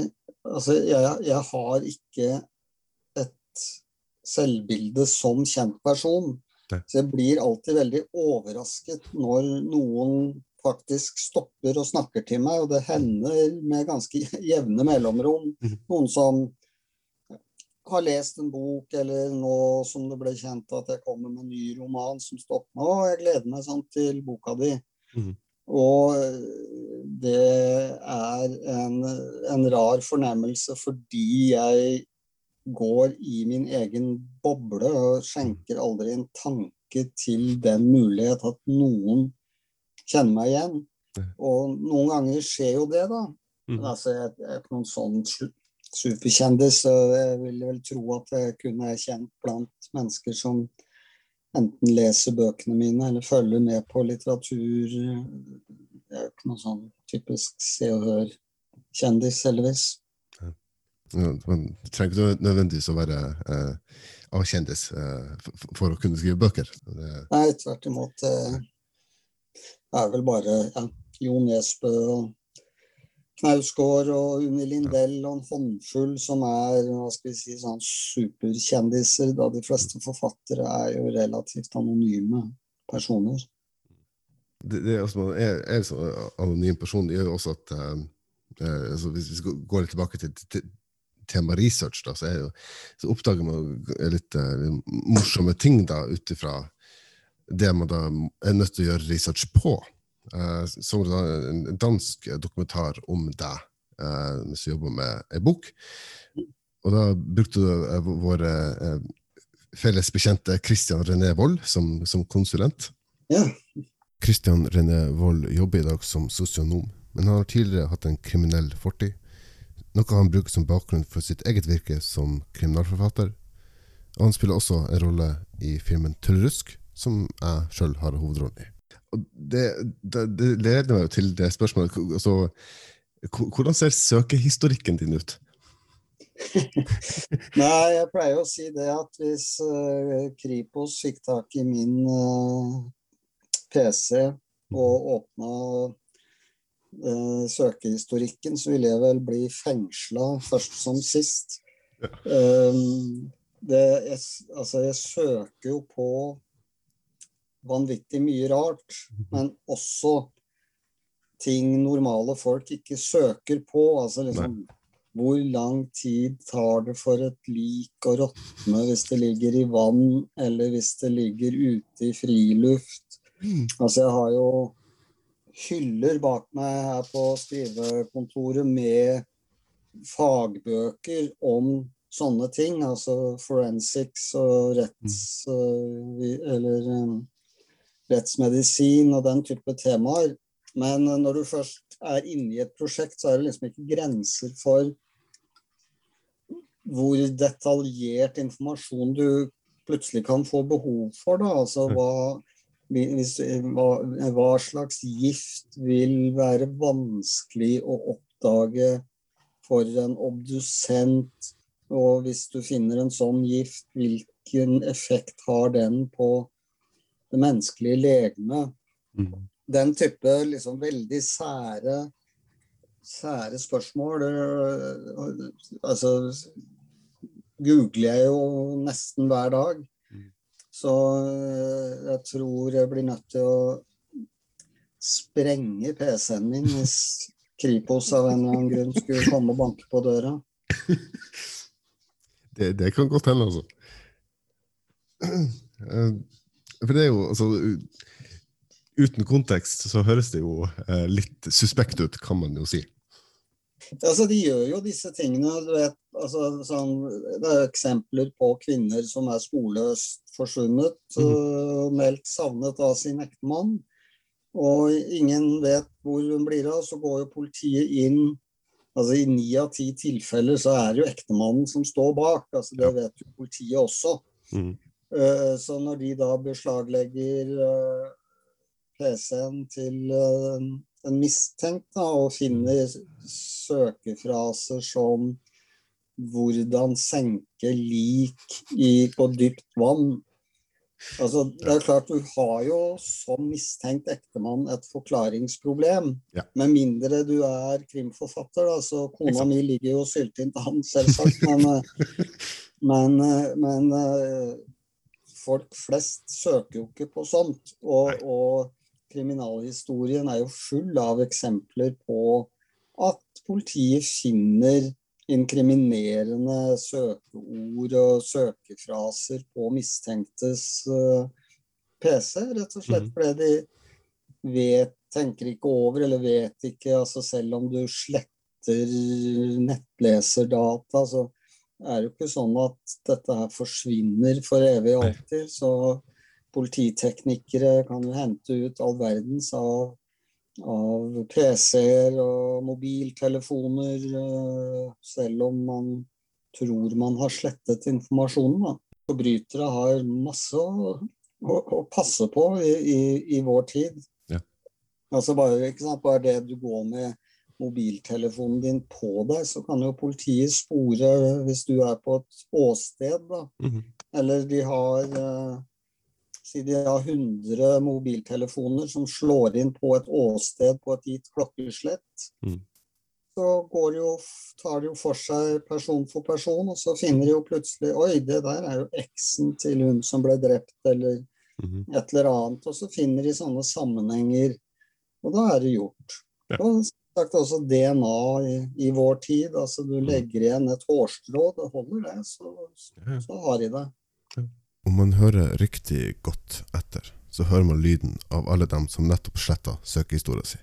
Speaker 1: Altså, jeg, jeg har ikke et selvbilde som kjent person. Så jeg blir alltid veldig overrasket når noen faktisk stopper og snakker til meg, og det hender med ganske *laughs* jevne mellomrom. Mhm. Noen som har lest en bok, eller nå som det ble kjent at jeg kommer med en ny roman som stopper meg. Å, jeg gleder meg sånn til boka di. Mm. Og det er en, en, rar fornemmelse fordi jeg går i min egen boble og skjenker aldri en tanke til den mulighet at noen kjenner meg igjen. Og noen ganger skjer jo det, da. Mm. Men altså, jeg, jeg er ikke noen sånn superkjendis, så jeg ville vel tro at jeg kunne er kjent blant mennesker som enten leser bøkene mine eller følger med på litteratur. Jeg er jo ikke noen sånn typisk Se og Hør-kjendis, heldigvis. Ja.
Speaker 2: Man trenger ikke nødvendigvis å være eh, A-kjendis eh, for, for, å kunne skrive bøker.
Speaker 1: Det... Nei, tvert imot. Eh, er vel bare ja, Jo Nesbø og Knausgård og Unni Lindell og en håndfull som er hva skal vi si, sånn superkjendiser, da de fleste forfattere er jo relativt anonyme personer.
Speaker 2: Det, det er, altså, er, er så anonym person det gjør jo også at eh altså, Hvis vi går litt tilbake til, til tema research, da, så, jo, så oppdager man litt uh, morsomme ting da, ut ifra det man da er nødt til å gjøre research på. Uh, som en dansk dokumentar om deg uh, mens du jobber med ei bok. Og da brukte du uh, vår uh, felles bekjente Christian René Wold som, som konsulent.
Speaker 1: Ja.
Speaker 2: Christian René Wold jobber i dag som sosionom, men han har tidligere hatt en kriminell fortid. Noe han bruker som bakgrunn for sitt eget virke som kriminalforfatter. Og han spiller også en rolle i filmen Tullrusk, som jeg sjøl har hovedrollen i. Og det, det, det, leder meg jo til det spørsmålet altså, Hvordan ser søkehistorikken din ut? *laughs*
Speaker 1: Nei, jeg pleier å si det at hvis uh, Kripos fikk tak i min uh, eh, PC og åpna uh, søkehistorikken, så ville jeg vel bli fengsla først som sist. Um, det, jeg, altså, jeg søker jo på vanvittig mye rart, men også ting normale folk ikke søker på. Altså liksom Nei. Hvor lang tid tar det for et lik å råtne hvis det ligger i vann, eller hvis det ligger ute i friluft? Mm. Altså, jeg har jo hyller bak meg her på skrivekontoret med fagbøker om sånne ting. Altså forensics og retts... Mm. Eller um, rettsmedisin og den type temaer. Men når du først er inne i et prosjekt, så er det liksom ikke grenser for hvor detaljert informasjon du plutselig kan få behov for. Da. Altså hva, hvis, hva, hva slags gift vil være vanskelig å oppdage for en obdusent? Og hvis du finner en sånn gift, hvilken effekt har den på det menneskelige legeme. Mm. Den type liksom veldig sære, sære spørsmål altså, googler jeg jo nesten hver dag. Mm. Så eh, jeg tror jeg blir nødt til å sprenge PC-en min hvis Kripos av en eller annen grunn skulle komme og banke på døra. *laughs*
Speaker 2: Det, det kan godt hende, altså. *clears throat* Eh, for det er jo altså Uten kontekst så høres det jo eh, litt suspekt ut, kan man jo si.
Speaker 1: Altså, De gjør jo disse tingene. du vet, altså, sånn, Det er eksempler på kvinner som er sporløst forsvunnet, mm. uh, meldt savnet av sin ektemann. Og ingen vet hvor hun blir av. Så går jo politiet inn altså I ni av ti tilfeller så er det jo ektemannen som står bak. altså Det vet jo politiet også. Mm. Uh, så når de da beslaglegger uh, PC-en til uh, en mistenkt da, og finner søkefraser som 'hvordan senke lik i, på dypt vann'. Altså, det er klart Du har jo som mistenkt ektemann et forklaringsproblem. Ja. Med mindre du er krimforfatter. Da, så kona mi ligger jo syltynt an, selvsagt. Men, men, men, folk flest søker jo ikke på sånt. Og, og kriminalhistorien er jo full av eksempler på at politiet finner inkriminerende søkeord og søkefraser på mistenktes uh, PC, rett og slett mm. fordi de vet, tenker ikke over eller vet ikke altså Selv om du sletter nettleserdata, så er jo ikke sånn at dette her forsvinner for evig og alltid. Så polititeknikere kan jo hente ut all verdens av, av PC-er og mobiltelefoner, eh, selv om man tror man har slettet informasjonen. Da. Forbrytere har masse å, å, å passe på i, i, i vår tid. Ja. Altså bare, bare, det du går med mobiltelefonen din på deg, så kan jo politiet spore hvis du er på et åsted. Da. Mm -hmm. Eller de har eh, Si de har 100 mobiltelefoner som slår inn på et åsted på et gitt klokkeslett. Mm. Så de jo, tar de jo for seg person for person, og så finner de jo plutselig Oi, det der er jo eksen til hun som ble drept, eller mm. et eller annet. Og så finner de sånne sammenhenger, og da er det gjort. Ja. Og sagt også DNA i, i, vår tid. altså Du mhm. legger igjen et hårstrå, det holder det, så, så har de det.
Speaker 2: Om man hører riktig godt etter, så hører man lyden av alle dem som nettopp sletta søkehistoria si.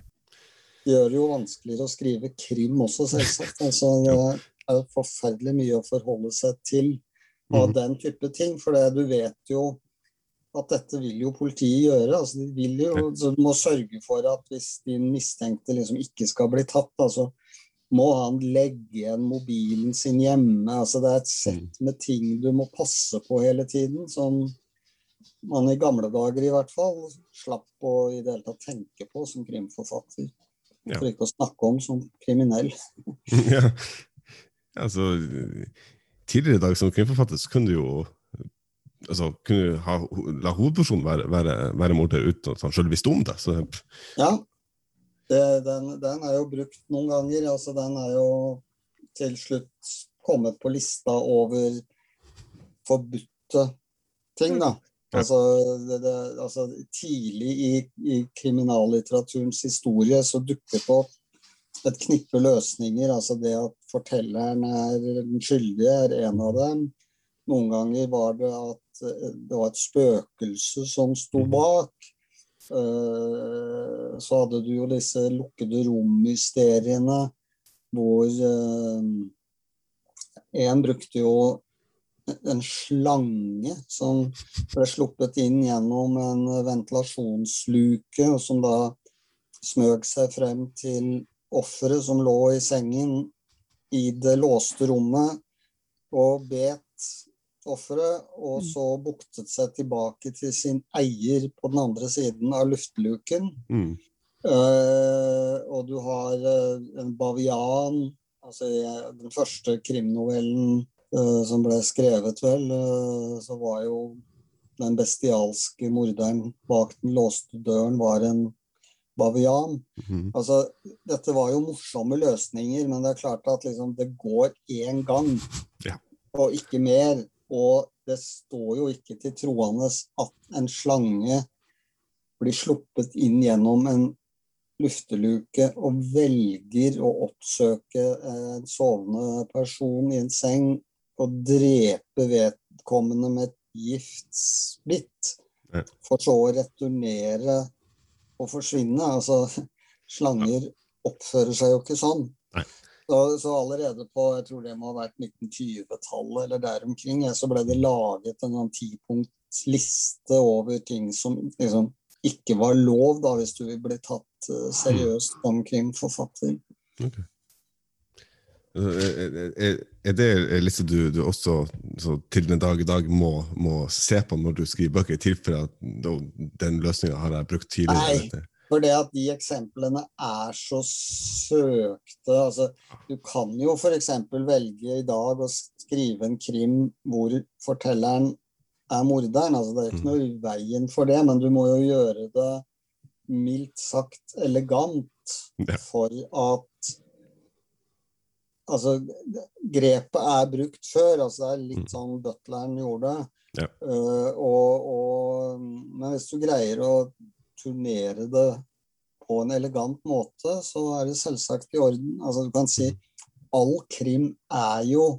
Speaker 1: Det gjør det jo vanskeligere å skrive krim også, selvsagt. Altså, det er forferdelig mye å forholde seg til av mm. den type ting. For du vet jo at dette vil jo politiet gjøre. Altså, de vil jo, så må sørge for at hvis din mistenkte liksom ikke skal bli tatt, altså, må han legge igjen mobilen sin hjemme. Altså det er et sett mm. med ting du må passe på hele tiden, som man i gamle dager i hvert fall slapp å i det hele tatt tenke på som krimforfatter. For ikke å snakke om som kriminell. *laughs*
Speaker 2: ja. Altså, tidligere i dag som krimforfatter så kunne du jo altså, kunne ha, la hovedpersonen være, være, være morder uten at han sjøl visste om det. Så,
Speaker 1: ja, det, den, den, er jo brukt noen ganger. altså Den er jo til slutt kommet på lista over forbudte ting, da. Altså, det, det, altså tidlig i, i, kriminallitteraturens historie så dukket det opp et knippe løsninger. Altså det at fortelleren er den skyldige, er en av dem. Noen ganger var det at det var et spøkelse som sto mhm. bak. Eh, så hadde du jo disse lukkede rom-mysteriene hvor en eh, brukte jo en slange som ble sluppet inn gjennom en ventilasjonsluke, og som da smøg seg frem til offeret som lå i sengen i det låste rommet, og bet offeret, og mm. så buktet seg tilbake til sin eier på den andre siden av luftluken. Mm. Uh, og du har uh, en bavian, altså den første krimnovellen uh, som ble skrevet, vel, så var jo den bestialske morderen bak den låste døren var en bavian. Mm. Altså, dette var jo morsomme løsninger, men det er klart at liksom, det går én gang, ja. og ikke mer. Og det står jo ikke til troende at en slange blir sluppet inn gjennom en lufteluke og velger å oppsøke en sovende person i en seng og drepe vedkommende med et giftsbitt, for så å returnere og forsvinne. Altså, slanger oppfører seg jo ikke sånn. Så, så, allerede på jeg tror det må ha vært 1920-tallet eller der omkring, så ble det laget en sånn tipunktsliste over ting som liksom ikke var lov da, hvis du vil bli tatt uh, seriøst som krimforfatter. Okay.
Speaker 2: Er, er det en liste du, du også til den dag i dag må, må, se på når du skriver bøker, i tilfelle at den løsninga har jeg brukt tidligere?
Speaker 1: Nei, for det at de eksemplene er så søkte. Altså, du kan jo f.eks. velge i dag å skrive en krim hvor fortelleren er morderen. Altså, det er ikke mm. noe i veien for det, men du må jo gjøre det mildt sagt elegant for at Altså, grepet er brukt før. altså Det er litt mm. sånn butleren gjorde. Ja. Uh, og, og, men hvis du greier å turnere det på en elegant måte, så er det selvsagt i orden. Altså Du kan si all krim er jo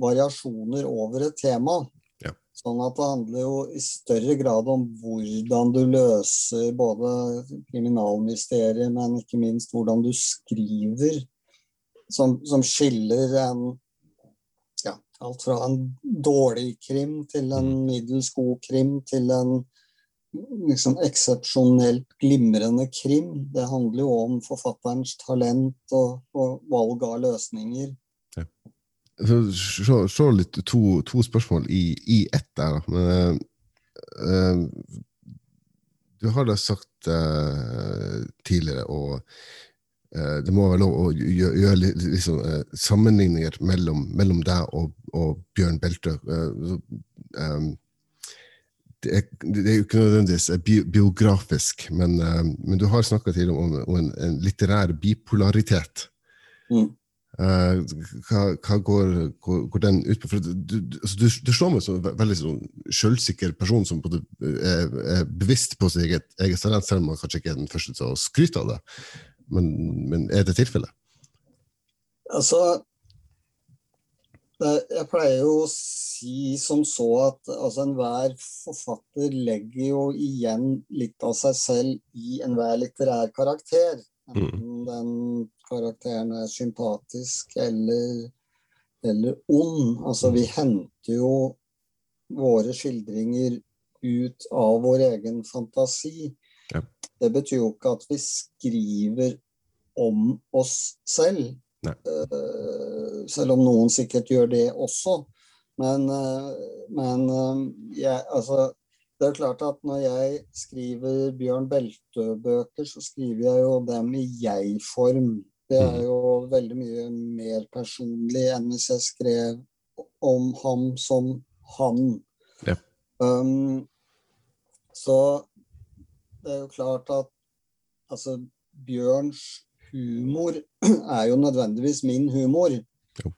Speaker 1: variasjoner over et tema. Ja. Sånn at det handler jo i større grad om hvordan du løser både kriminalmysteriet, men ikke minst hvordan du skriver som, som skiller en ja, alt fra en dårlig krim til en middels god krim til en liksom eksepsjonelt glimrende krim. Det handler jo om forfatterens talent og, og valg av løsninger. Ja.
Speaker 2: Så, litt to, to, spørsmål i, i ett der. Men, uh, du har da sagt uh, tidligere, og det må være lov å gjøre, gjøre liksom, sammenligninger mellom, mellom, deg og, og Bjørn Beltø. Det det er, jo ikke nødvendigvis biografisk, men, men du har snakka tidligere om, om en, en, litterær bipolaritet. Mm. hva, hva går, går, går, den ut på? For du, du, altså du, du slår meg som en veldig sånn selvsikker person som både er, er bevisst på sitt eget, eget talent, selv om man kanskje ikke er den første til å skryte av det. Men, men er det tilfellet?
Speaker 1: Altså Jeg pleier jo å si som så at altså, enhver forfatter legger jo igjen litt av seg selv i enhver litterær karakter. Enten mm. den karakteren er sympatisk eller, eller ond. Altså, vi henter jo våre skildringer ut av vår egen fantasi. Ja. Det betyr jo ikke at vi skriver om oss selv. Uh, selv om noen sikkert gjør det også. Men, uh, men uh, jeg, altså, det er klart at når jeg skriver Bjørn Beltø-bøker, så skriver jeg jo dem i jeg-form. Det er jo veldig mye mer personlig enn hvis jeg skrev om ham som han. Ja. Um, så det er jo klart at altså, Bjørns humor *clears throat* er jo nødvendigvis min humor.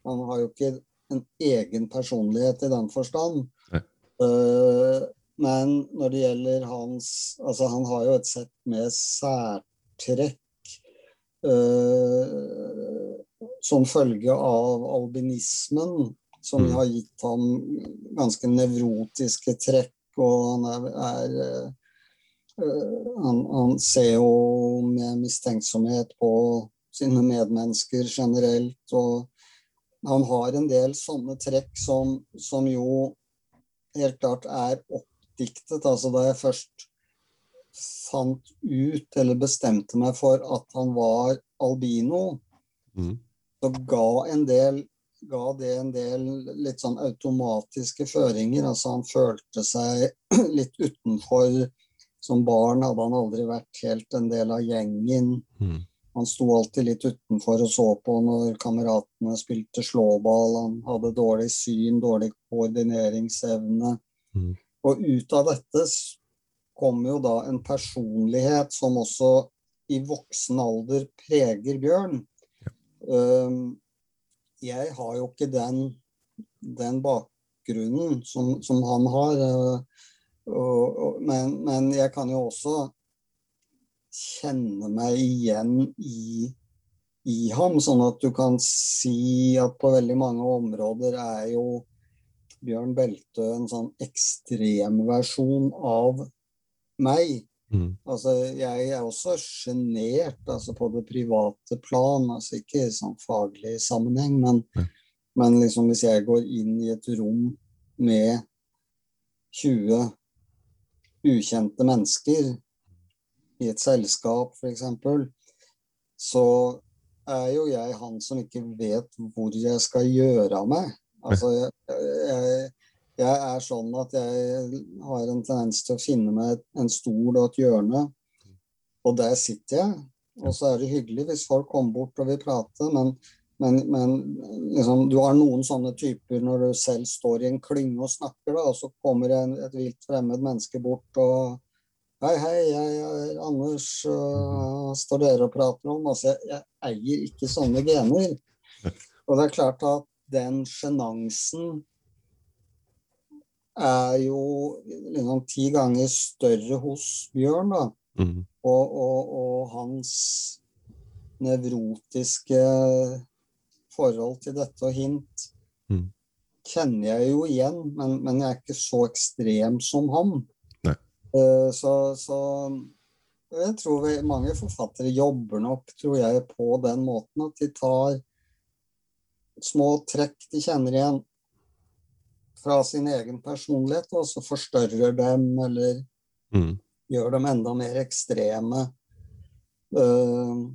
Speaker 1: Han har jo ikke en egen personlighet i den forstand. Uh, men når det gjelder hans Altså, han har jo et sett med særtrekk uh, som følge av albinismen, som mm. har gitt ham ganske nevrotiske trekk, og han er, er Eh, han, han, ser jo med mistenksomhet på sine medmennesker generelt. Og han har en del sånne trekk som, som jo helt klart er oppdiktet. Altså da jeg først fant ut, eller bestemte meg for at han var albino, mm. så ga, del, ga det en del litt sånn automatiske føringer. Altså han følte seg *clears throat* litt utenfor som barn hadde han aldri vært helt en del av gjengen. Mm. Han sto alltid litt utenfor og så på når kameratene spilte slåball. Han hadde dårlig syn, dårlig koordineringsevne. Mm. Og ut av dette kom jo da en personlighet som også i voksen alder preger Bjørn. Ja. Jeg har jo ikke den, den bakgrunnen som, som han har. Og, og, men, men, jeg kan jo også kjenne meg igjen i, i ham, sånn at du kan si at på veldig mange områder er jo Bjørn Belte en sånn ekstremversjon av meg. Mm. Altså, jeg er også sjenert altså på det private plan, altså ikke i sånn faglig sammenheng, men, men liksom hvis jeg går inn i et rom med 20 ukjente mennesker i et selskap, f.eks., så er jo jeg han som ikke vet hvor jeg skal gjøre av meg. Altså, jeg, jeg, jeg, er sånn at jeg har en tendens til å finne meg en stol og et hjørne, og der sitter jeg. Og så er det hyggelig hvis folk kommer bort og vil prate, men, men, men liksom, du har noen sånne typer når du selv står i en klynge og snakker, da, og så kommer en, et vilt fremmed menneske bort og Hei, hei, jeg er Anders, uh, står dere og prater om? Altså, jeg, jeg eier ikke sånne gener. Og det er klart at den sjenansen er jo liksom ti ganger større hos Bjørn, da. Mm. Og, og, og, hans nevrotiske forhold til dette og hint mm. kjenner jeg jo igjen, men, men, jeg er ikke så ekstrem som han. Uh, så, så, jeg tror vi, mange forfattere jobber nok, tror jeg, på den måten at de tar små trekk de kjenner igjen fra sin egen personlighet, og så forstørrer dem eller mm. gjør dem enda mer ekstreme. Uh,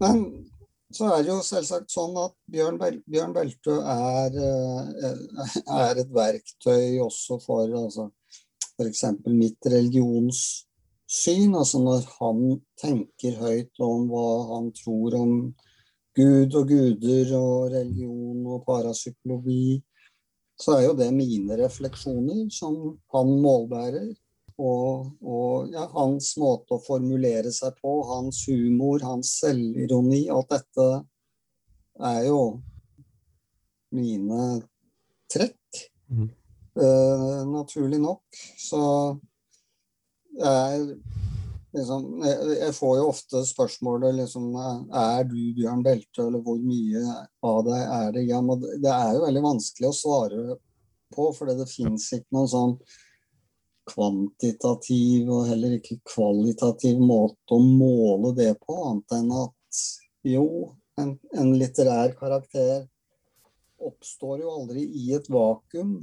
Speaker 1: men så er det jo selvsagt sånn at Bjørn, Bjørn Beltø er, uh, er, et verktøy også for altså, f.eks. mitt religionssyn. Altså når han tenker høyt om hva han tror om Gud og guder og religion og parapsykologi, så er jo det mine refleksjoner som han målbærer. Og, og ja, hans måte å formulere seg på, hans humor, hans selvironi, alt dette er jo mine trekk. Mm. Uh, naturlig nok. Så jeg liksom, jeg, får jo ofte spørsmålet liksom Er du Bjørn Belte, eller hvor mye av deg er det? Ja, men det er jo veldig vanskelig å svare på, for det fins ikke noen sånn kvantitativ og heller ikke kvalitativ måte å måle det på, annet enn at jo, en, en litterær karakter oppstår jo aldri i et vakuum.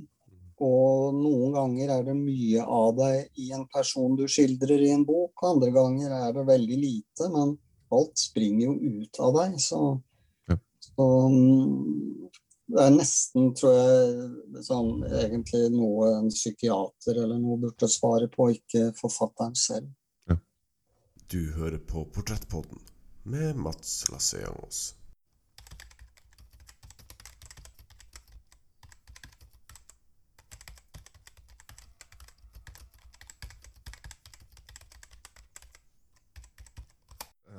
Speaker 1: Og noen ganger er det mye av deg i en person du skildrer i en bok, andre ganger er det veldig lite, men alt springer jo ut av deg. Så, ja. så mm, det er nesten, tror jeg, sånn, egentlig noe en psykiater eller noe burde svare på, ikke forfatteren selv. Ja.
Speaker 3: Du hører på Portrettpodden med Mats Lasseangos.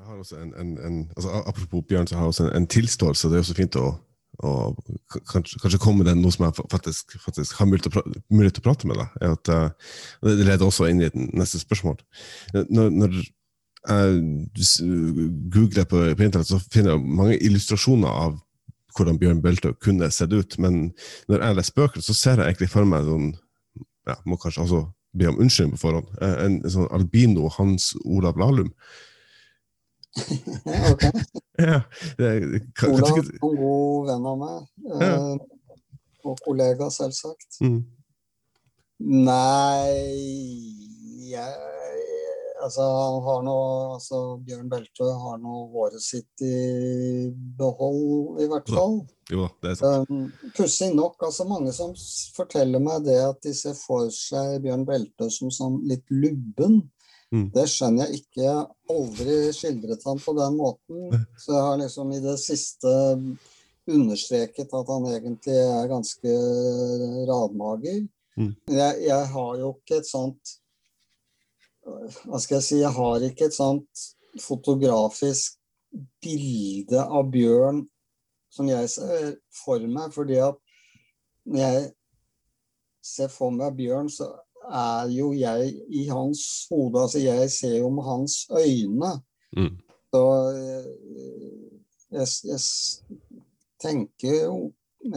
Speaker 2: har også en, en, en altså, Apropos Bjørn, så har jeg også en, en tilståelse. Det er også fint å, å kanskje, kanskje, komme med noe som jeg faktisk, faktisk har mulighet til, å prate med deg. At, uh, det leder også inn i et neste spørsmål. Når, når jeg googler på, på internett, så finner jeg mange illustrasjoner av hvordan Bjørn Bølte kunne sett ut. Men når jeg leser bøker, så ser jeg egentlig for meg sånn ja, Må kanskje også be om unnskyldning på forhånd. En, en sånn albino Hans Olav Lahlum. *laughs*
Speaker 1: ok. ja, kan, er en god venn av meg. Ja. Eh, og kollega, selvsagt. Mm. Nei jeg, Altså, han har nå altså, Bjørn Beltø har nå håret sitt i behold, i hvert fall.
Speaker 2: Jo, det er sant. Um,
Speaker 1: Pussig nok, altså mange som forteller meg det at de ser for seg Bjørn Beltø som sånn litt lubben. Mm. Det skjønner jeg ikke. Jeg har aldri skildret han på den måten. Så jeg har liksom i det siste understreket at han egentlig er ganske radmager. Mm. Jeg, jeg, har jo ikke et sånt Hva skal jeg si Jeg har ikke et sånt fotografisk bilde av bjørn som jeg ser for meg, fordi at når jeg ser for meg bjørn, så er jo jeg i hans hode. Altså, jeg ser jo med hans øyne. Mm. Så eh, jeg, jeg, tenker jo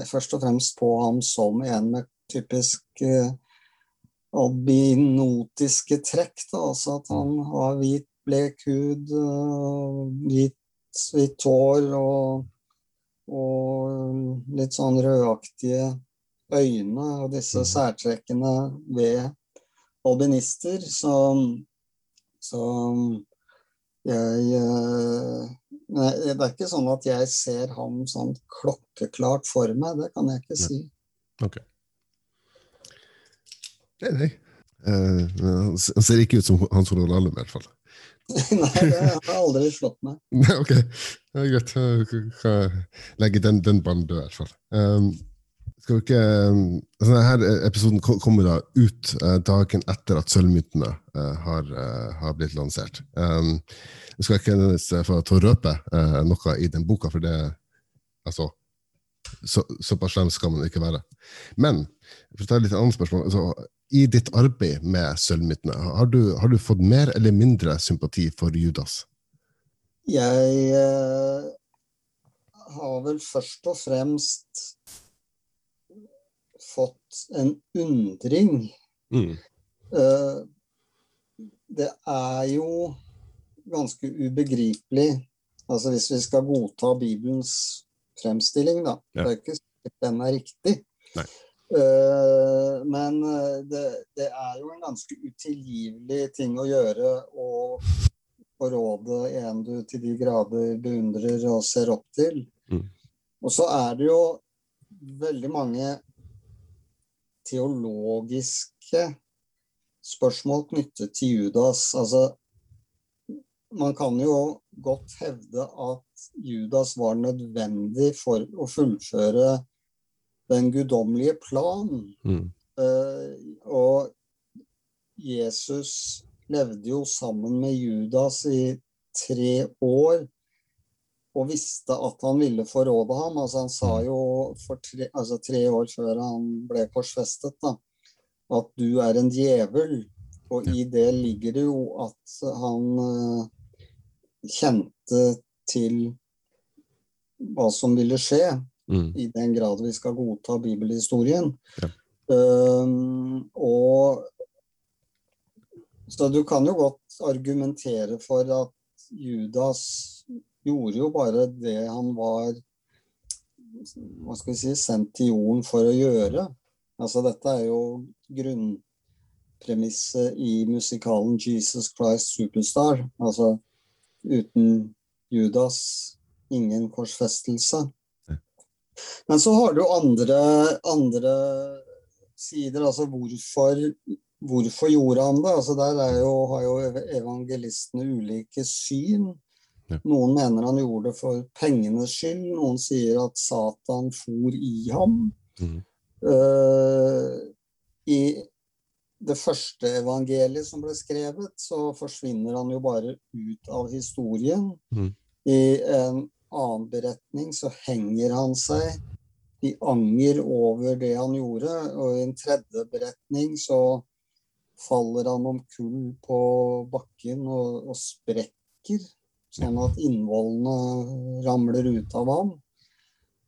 Speaker 1: først og fremst på ham som en med typisk eh, albinotiske trekk. da, altså At han har hvit, blek hud, hvit, hvitt hår og, og litt sånn rødaktige øyne. Og disse mm. særtrekkene ved albinister så, så jeg Nei, det er ikke sånn at jeg ser ham sånn klokkeklart for meg. Det kan jeg ikke si.
Speaker 2: Ok. Nei, nei. Uh, han ser ikke ut som Hans Olav Lahlum, i hvert fall. *laughs*
Speaker 1: nei, det har aldri slått meg. *laughs*
Speaker 2: ok, det er greit. Jeg legger legge den, den ballen død, i hvert fall. Um, skal vi ikke altså Denne episoden kommer da ut uh, dagen etter at Sølvmyntene uh, har, har, blitt lansert. Um, jeg skal ikke få røpe noe i den boka, for det altså, så, Såpass slem skal man ikke være. Men for å ta litt annet spørsmål, altså, i ditt arbeid med sølvmyntene, har, har, du fått mer eller mindre sympati for Judas?
Speaker 1: Jeg eh, har vel først og fremst fått en undring. Mm. Eh, det er jo ganske ubegripelig, altså hvis vi skal godta Bibelens fremstilling, da. Ja. Det er ikke sikkert den er riktig. Nei. Uh, men eh, det, det, er jo en ganske utilgivelig ting å gjøre å forråde en du til de grader beundrer og ser opp til. Mm. Og så er det jo veldig mange teologiske spørsmål knyttet til Judas. Altså, man kan jo godt hevde at Judas var nødvendig for å fullføre den guddommelige plan. Mm. Uh, og Jesus levde jo sammen med Judas i tre år og visste at han ville forråde ham. Altså han sa mm. jo for tre, altså tre år før han ble korsfestet, da, at du er en djevel. Og i det ligger det jo at han uh, kjente til hva som ville skje. Mm. I den grad vi skal godta bibelhistorien. Ja. Um, og Så du kan jo godt argumentere for at Judas gjorde jo bare det han var hva skal vi si, sendt til jorden for å gjøre. Altså Dette er jo grunnpremisset i musikalen 'Jesus Christ Superstar'. Altså uten Judas ingen korsfestelse. Men så har du andre, andre sider. Altså hvorfor, hvorfor gjorde han det? Altså der jo, har jo evangelistene ulike syn. Noen mener han gjorde det for pengenes skyld. Noen sier at Satan for i ham. Mm. Uh, I det første evangeliet som ble skrevet, så forsvinner han jo bare ut av historien. Mm. I en annen beretning så henger han seg i anger over det han gjorde. Og i en tredje beretning så faller han om kull på bakken og, og sprekker, sånn at innvollene ramler ut av ham.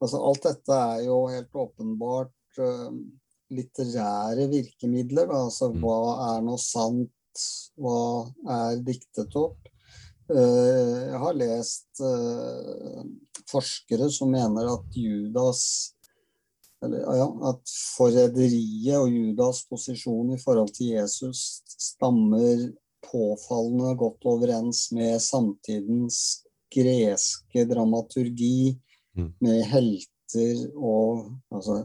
Speaker 1: Altså, alt dette er jo helt åpenbart uh, litterære virkemidler. Da. Altså, mm. hva er noe sant? Hva er diktet opp? Uh, jeg har lest uh, forskere som mener at Judas eller, ja, at forræderiet og Judas posisjon i forhold til Jesus stammer påfallende godt overens med samtidens greske dramaturgi, mm. med helter og altså,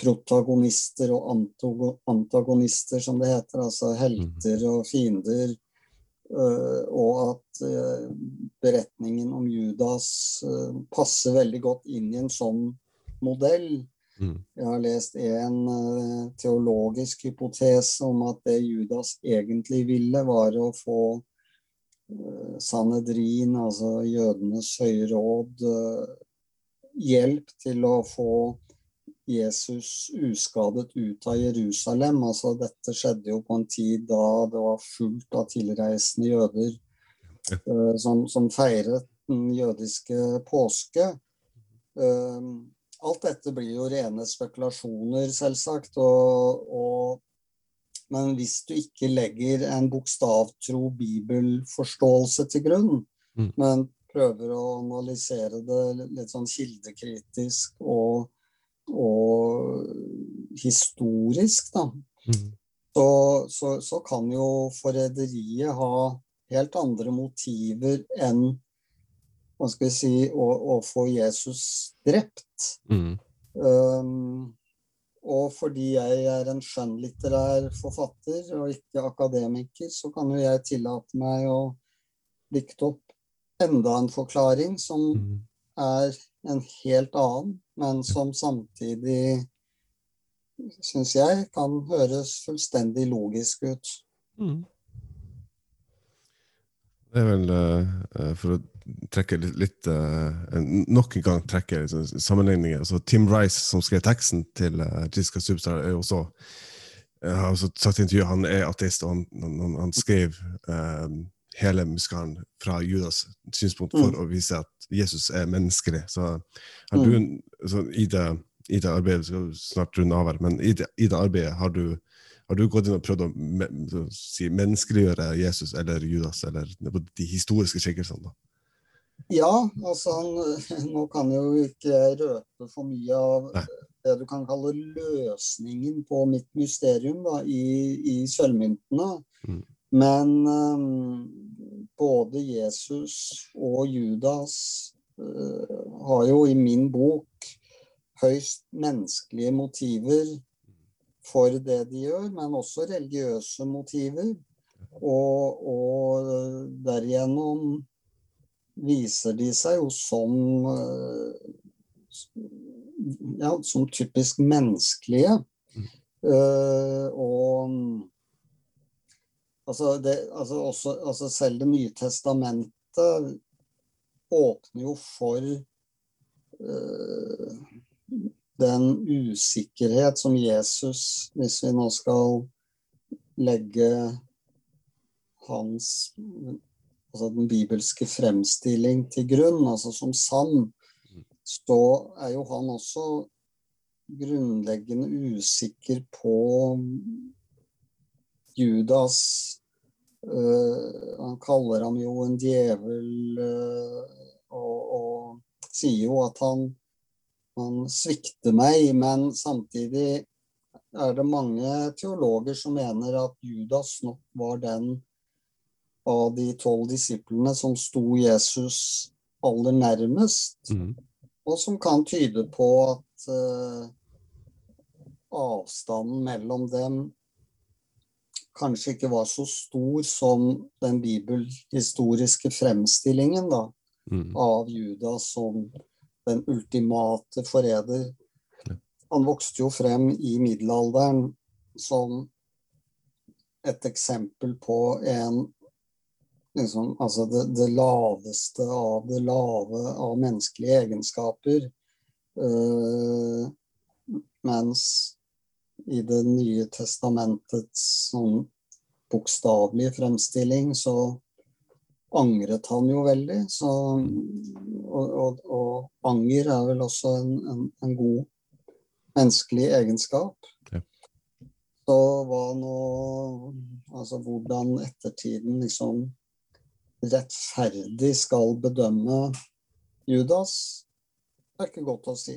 Speaker 1: protagonister og antagonister, som det heter. Altså helter og fiender Uh, og at uh, beretningen om Judas uh, passer veldig godt inn i en sånn modell. Mm. Jeg har lest en teologisk hypotese om at det Judas egentlig ville, var å få Sanedrin, altså jødenes høye råd, hjelp til å få Jesus uskadet ut av Jerusalem. Altså, dette skjedde jo på en tid da det var fullt av tilreisende jøder som, som, feiret den jødiske påske. Alt dette blir jo rene spekulasjoner, selvsagt. Og, og Men hvis du ikke legger en bokstavtro bibelforståelse til grunn, mm. men prøver å analysere det litt sånn kildekritisk og, og historisk, da, mm. så, så, så, kan jo forræderiet ha helt andre motiver enn hva skal vi si, å, å få Jesus drept. Mm. Um, og fordi jeg er en skjønnlitterær forfatter og ikke akademiker, så kan jo jeg tillate meg å dikte opp enda en forklaring som mm. er en helt annen, men som samtidig, syns jeg, kan høres fullstendig logisk ut. Mm.
Speaker 2: Det er vel uh, for å trekke litt, litt uh, Nok en gang trekke liksom, sammenligninger. Så Tim Rice, som skrev teksten til uh, Jiska Superstar, er også jeg har også sagt i intervjuet han er ateist, og han, han, han skrev uh, hele musikalen fra Judas' synspunkt for mm. å vise at Jesus er menneskelig. Så har du, mm. så i, det, i det arbeidet skal snart runde av her, men i det, i det arbeidet har du har du gått inn og prøvd å, å si, menneskeliggjøre Jesus eller Judas, eller de historiske skikkelsene? da?
Speaker 1: Ja, altså han, Nå kan jeg jo ikke røpe for mye av Nei. det du kan kalle løsningen på mitt mysterium da, i, i sølvmyntene. Mm. Men um, både Jesus og Judas uh, har jo i min bok høyst menneskelige motiver for det de gjør, men også religiøse motiver. Og, og derigjennom viser de seg jo som eh, ja, som typisk menneskelige. Uh, og altså, det, altså, også, altså selv Det nye testamentet åpner jo for uh, den usikkerhet som Jesus, hvis vi nå skal legge hans altså den bibelske fremstilling til grunn, altså som sann, så er jo han også grunnleggende usikker på Judas uh, Han kaller ham jo en djevel uh, og, og, sier jo at han, han svikter meg, men samtidig er det mange teologer som mener at Judas nok var den av de tolv disiplene som sto Jesus aller nærmest, mm. og som kan tyde på at uh, avstanden mellom dem kanskje ikke var så stor som den bibelhistoriske fremstillingen da, mm. av Judas som den ultimate forræder. Han vokste jo frem i middelalderen som et eksempel på en liksom, altså det, det, laveste av det lave av menneskelige egenskaper. Uh, mens i Det nye testamentets sånn bokstavelige fremstilling så angret han jo veldig. Så, og, og, og, anger er vel også en, en, en god menneskelig egenskap. Ja. Så hva nå Altså hvordan ettertiden liksom rettferdig skal bedømme Judas, det er ikke godt å si.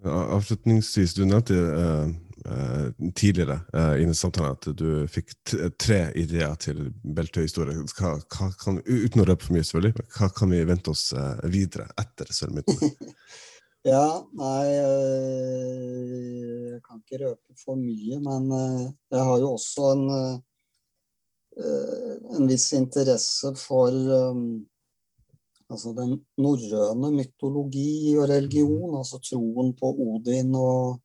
Speaker 2: Avslutningsvis, du nevnte uh, uh, tidligere uh, i samtalen at du fikk tre ideer til Beltøy-historie. Uten å røpe for mye, selvfølgelig, hva kan vi vente oss videre etter Sølvmyntene? *laughs*
Speaker 1: ja, nei Jeg kan ikke røpe for mye, men jeg har jo også en Eh, en viss interesse for um, altså den norrøne mytologi og religion, altså troen på Odin og,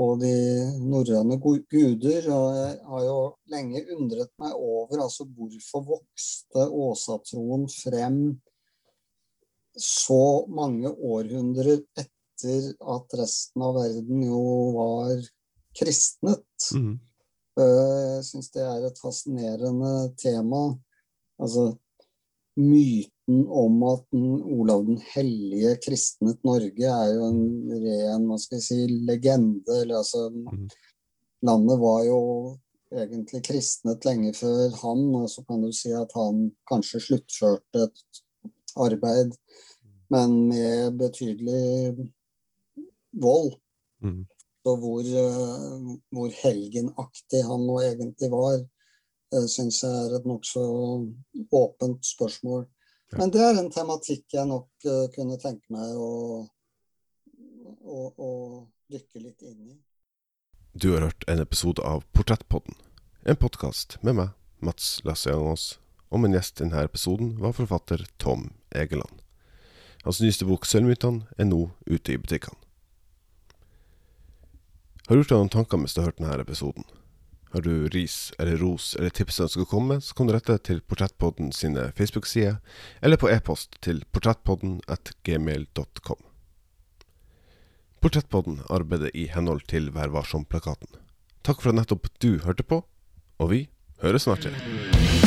Speaker 1: og de norrøne guder. Har jo lenge undret meg over altså hvorfor vokste åsatroen frem så mange århundrer etter at resten av verden jo var kristnet. Mm. Jeg syns det er et fascinerende tema. Altså mytene myten om at Olav den hellige kristnet Norge, er jo en ren hva skal jeg si, legende. Eller, altså, mm. Landet var jo egentlig kristnet lenge før han, og så kan du si at han kanskje sluttførte et arbeid, men med betydelig vold. Mm. Så hvor, eh, hvor helgenaktig han nå egentlig var, uh, syns jeg er et nokså åpent spørsmål. Men det er en tematikk jeg nok uh, kunne tenke meg å, å, å dykke litt inn i.
Speaker 2: Du har hørt en episode av Portrettpodden, en podkast med meg, Mats Lassiangos. Og min gjest i denne episoden var forfatter Tom Egeland. Hans nyeste bok 'Sølvmyntene' er nå ute i butikkene. Har du gjort deg noen tanker mens du har hørt denne episoden? Har du ris eller ros eller tips som skal komme, så kan du rette til Portrettpodden sine Facebook-sider, eller på e-post til portrettpodden at gmail.com. Portrettpodden arbeider i henhold til Vær varsom-plakaten. Takk for at nettopp du hørte på, og vi høres snart igjen.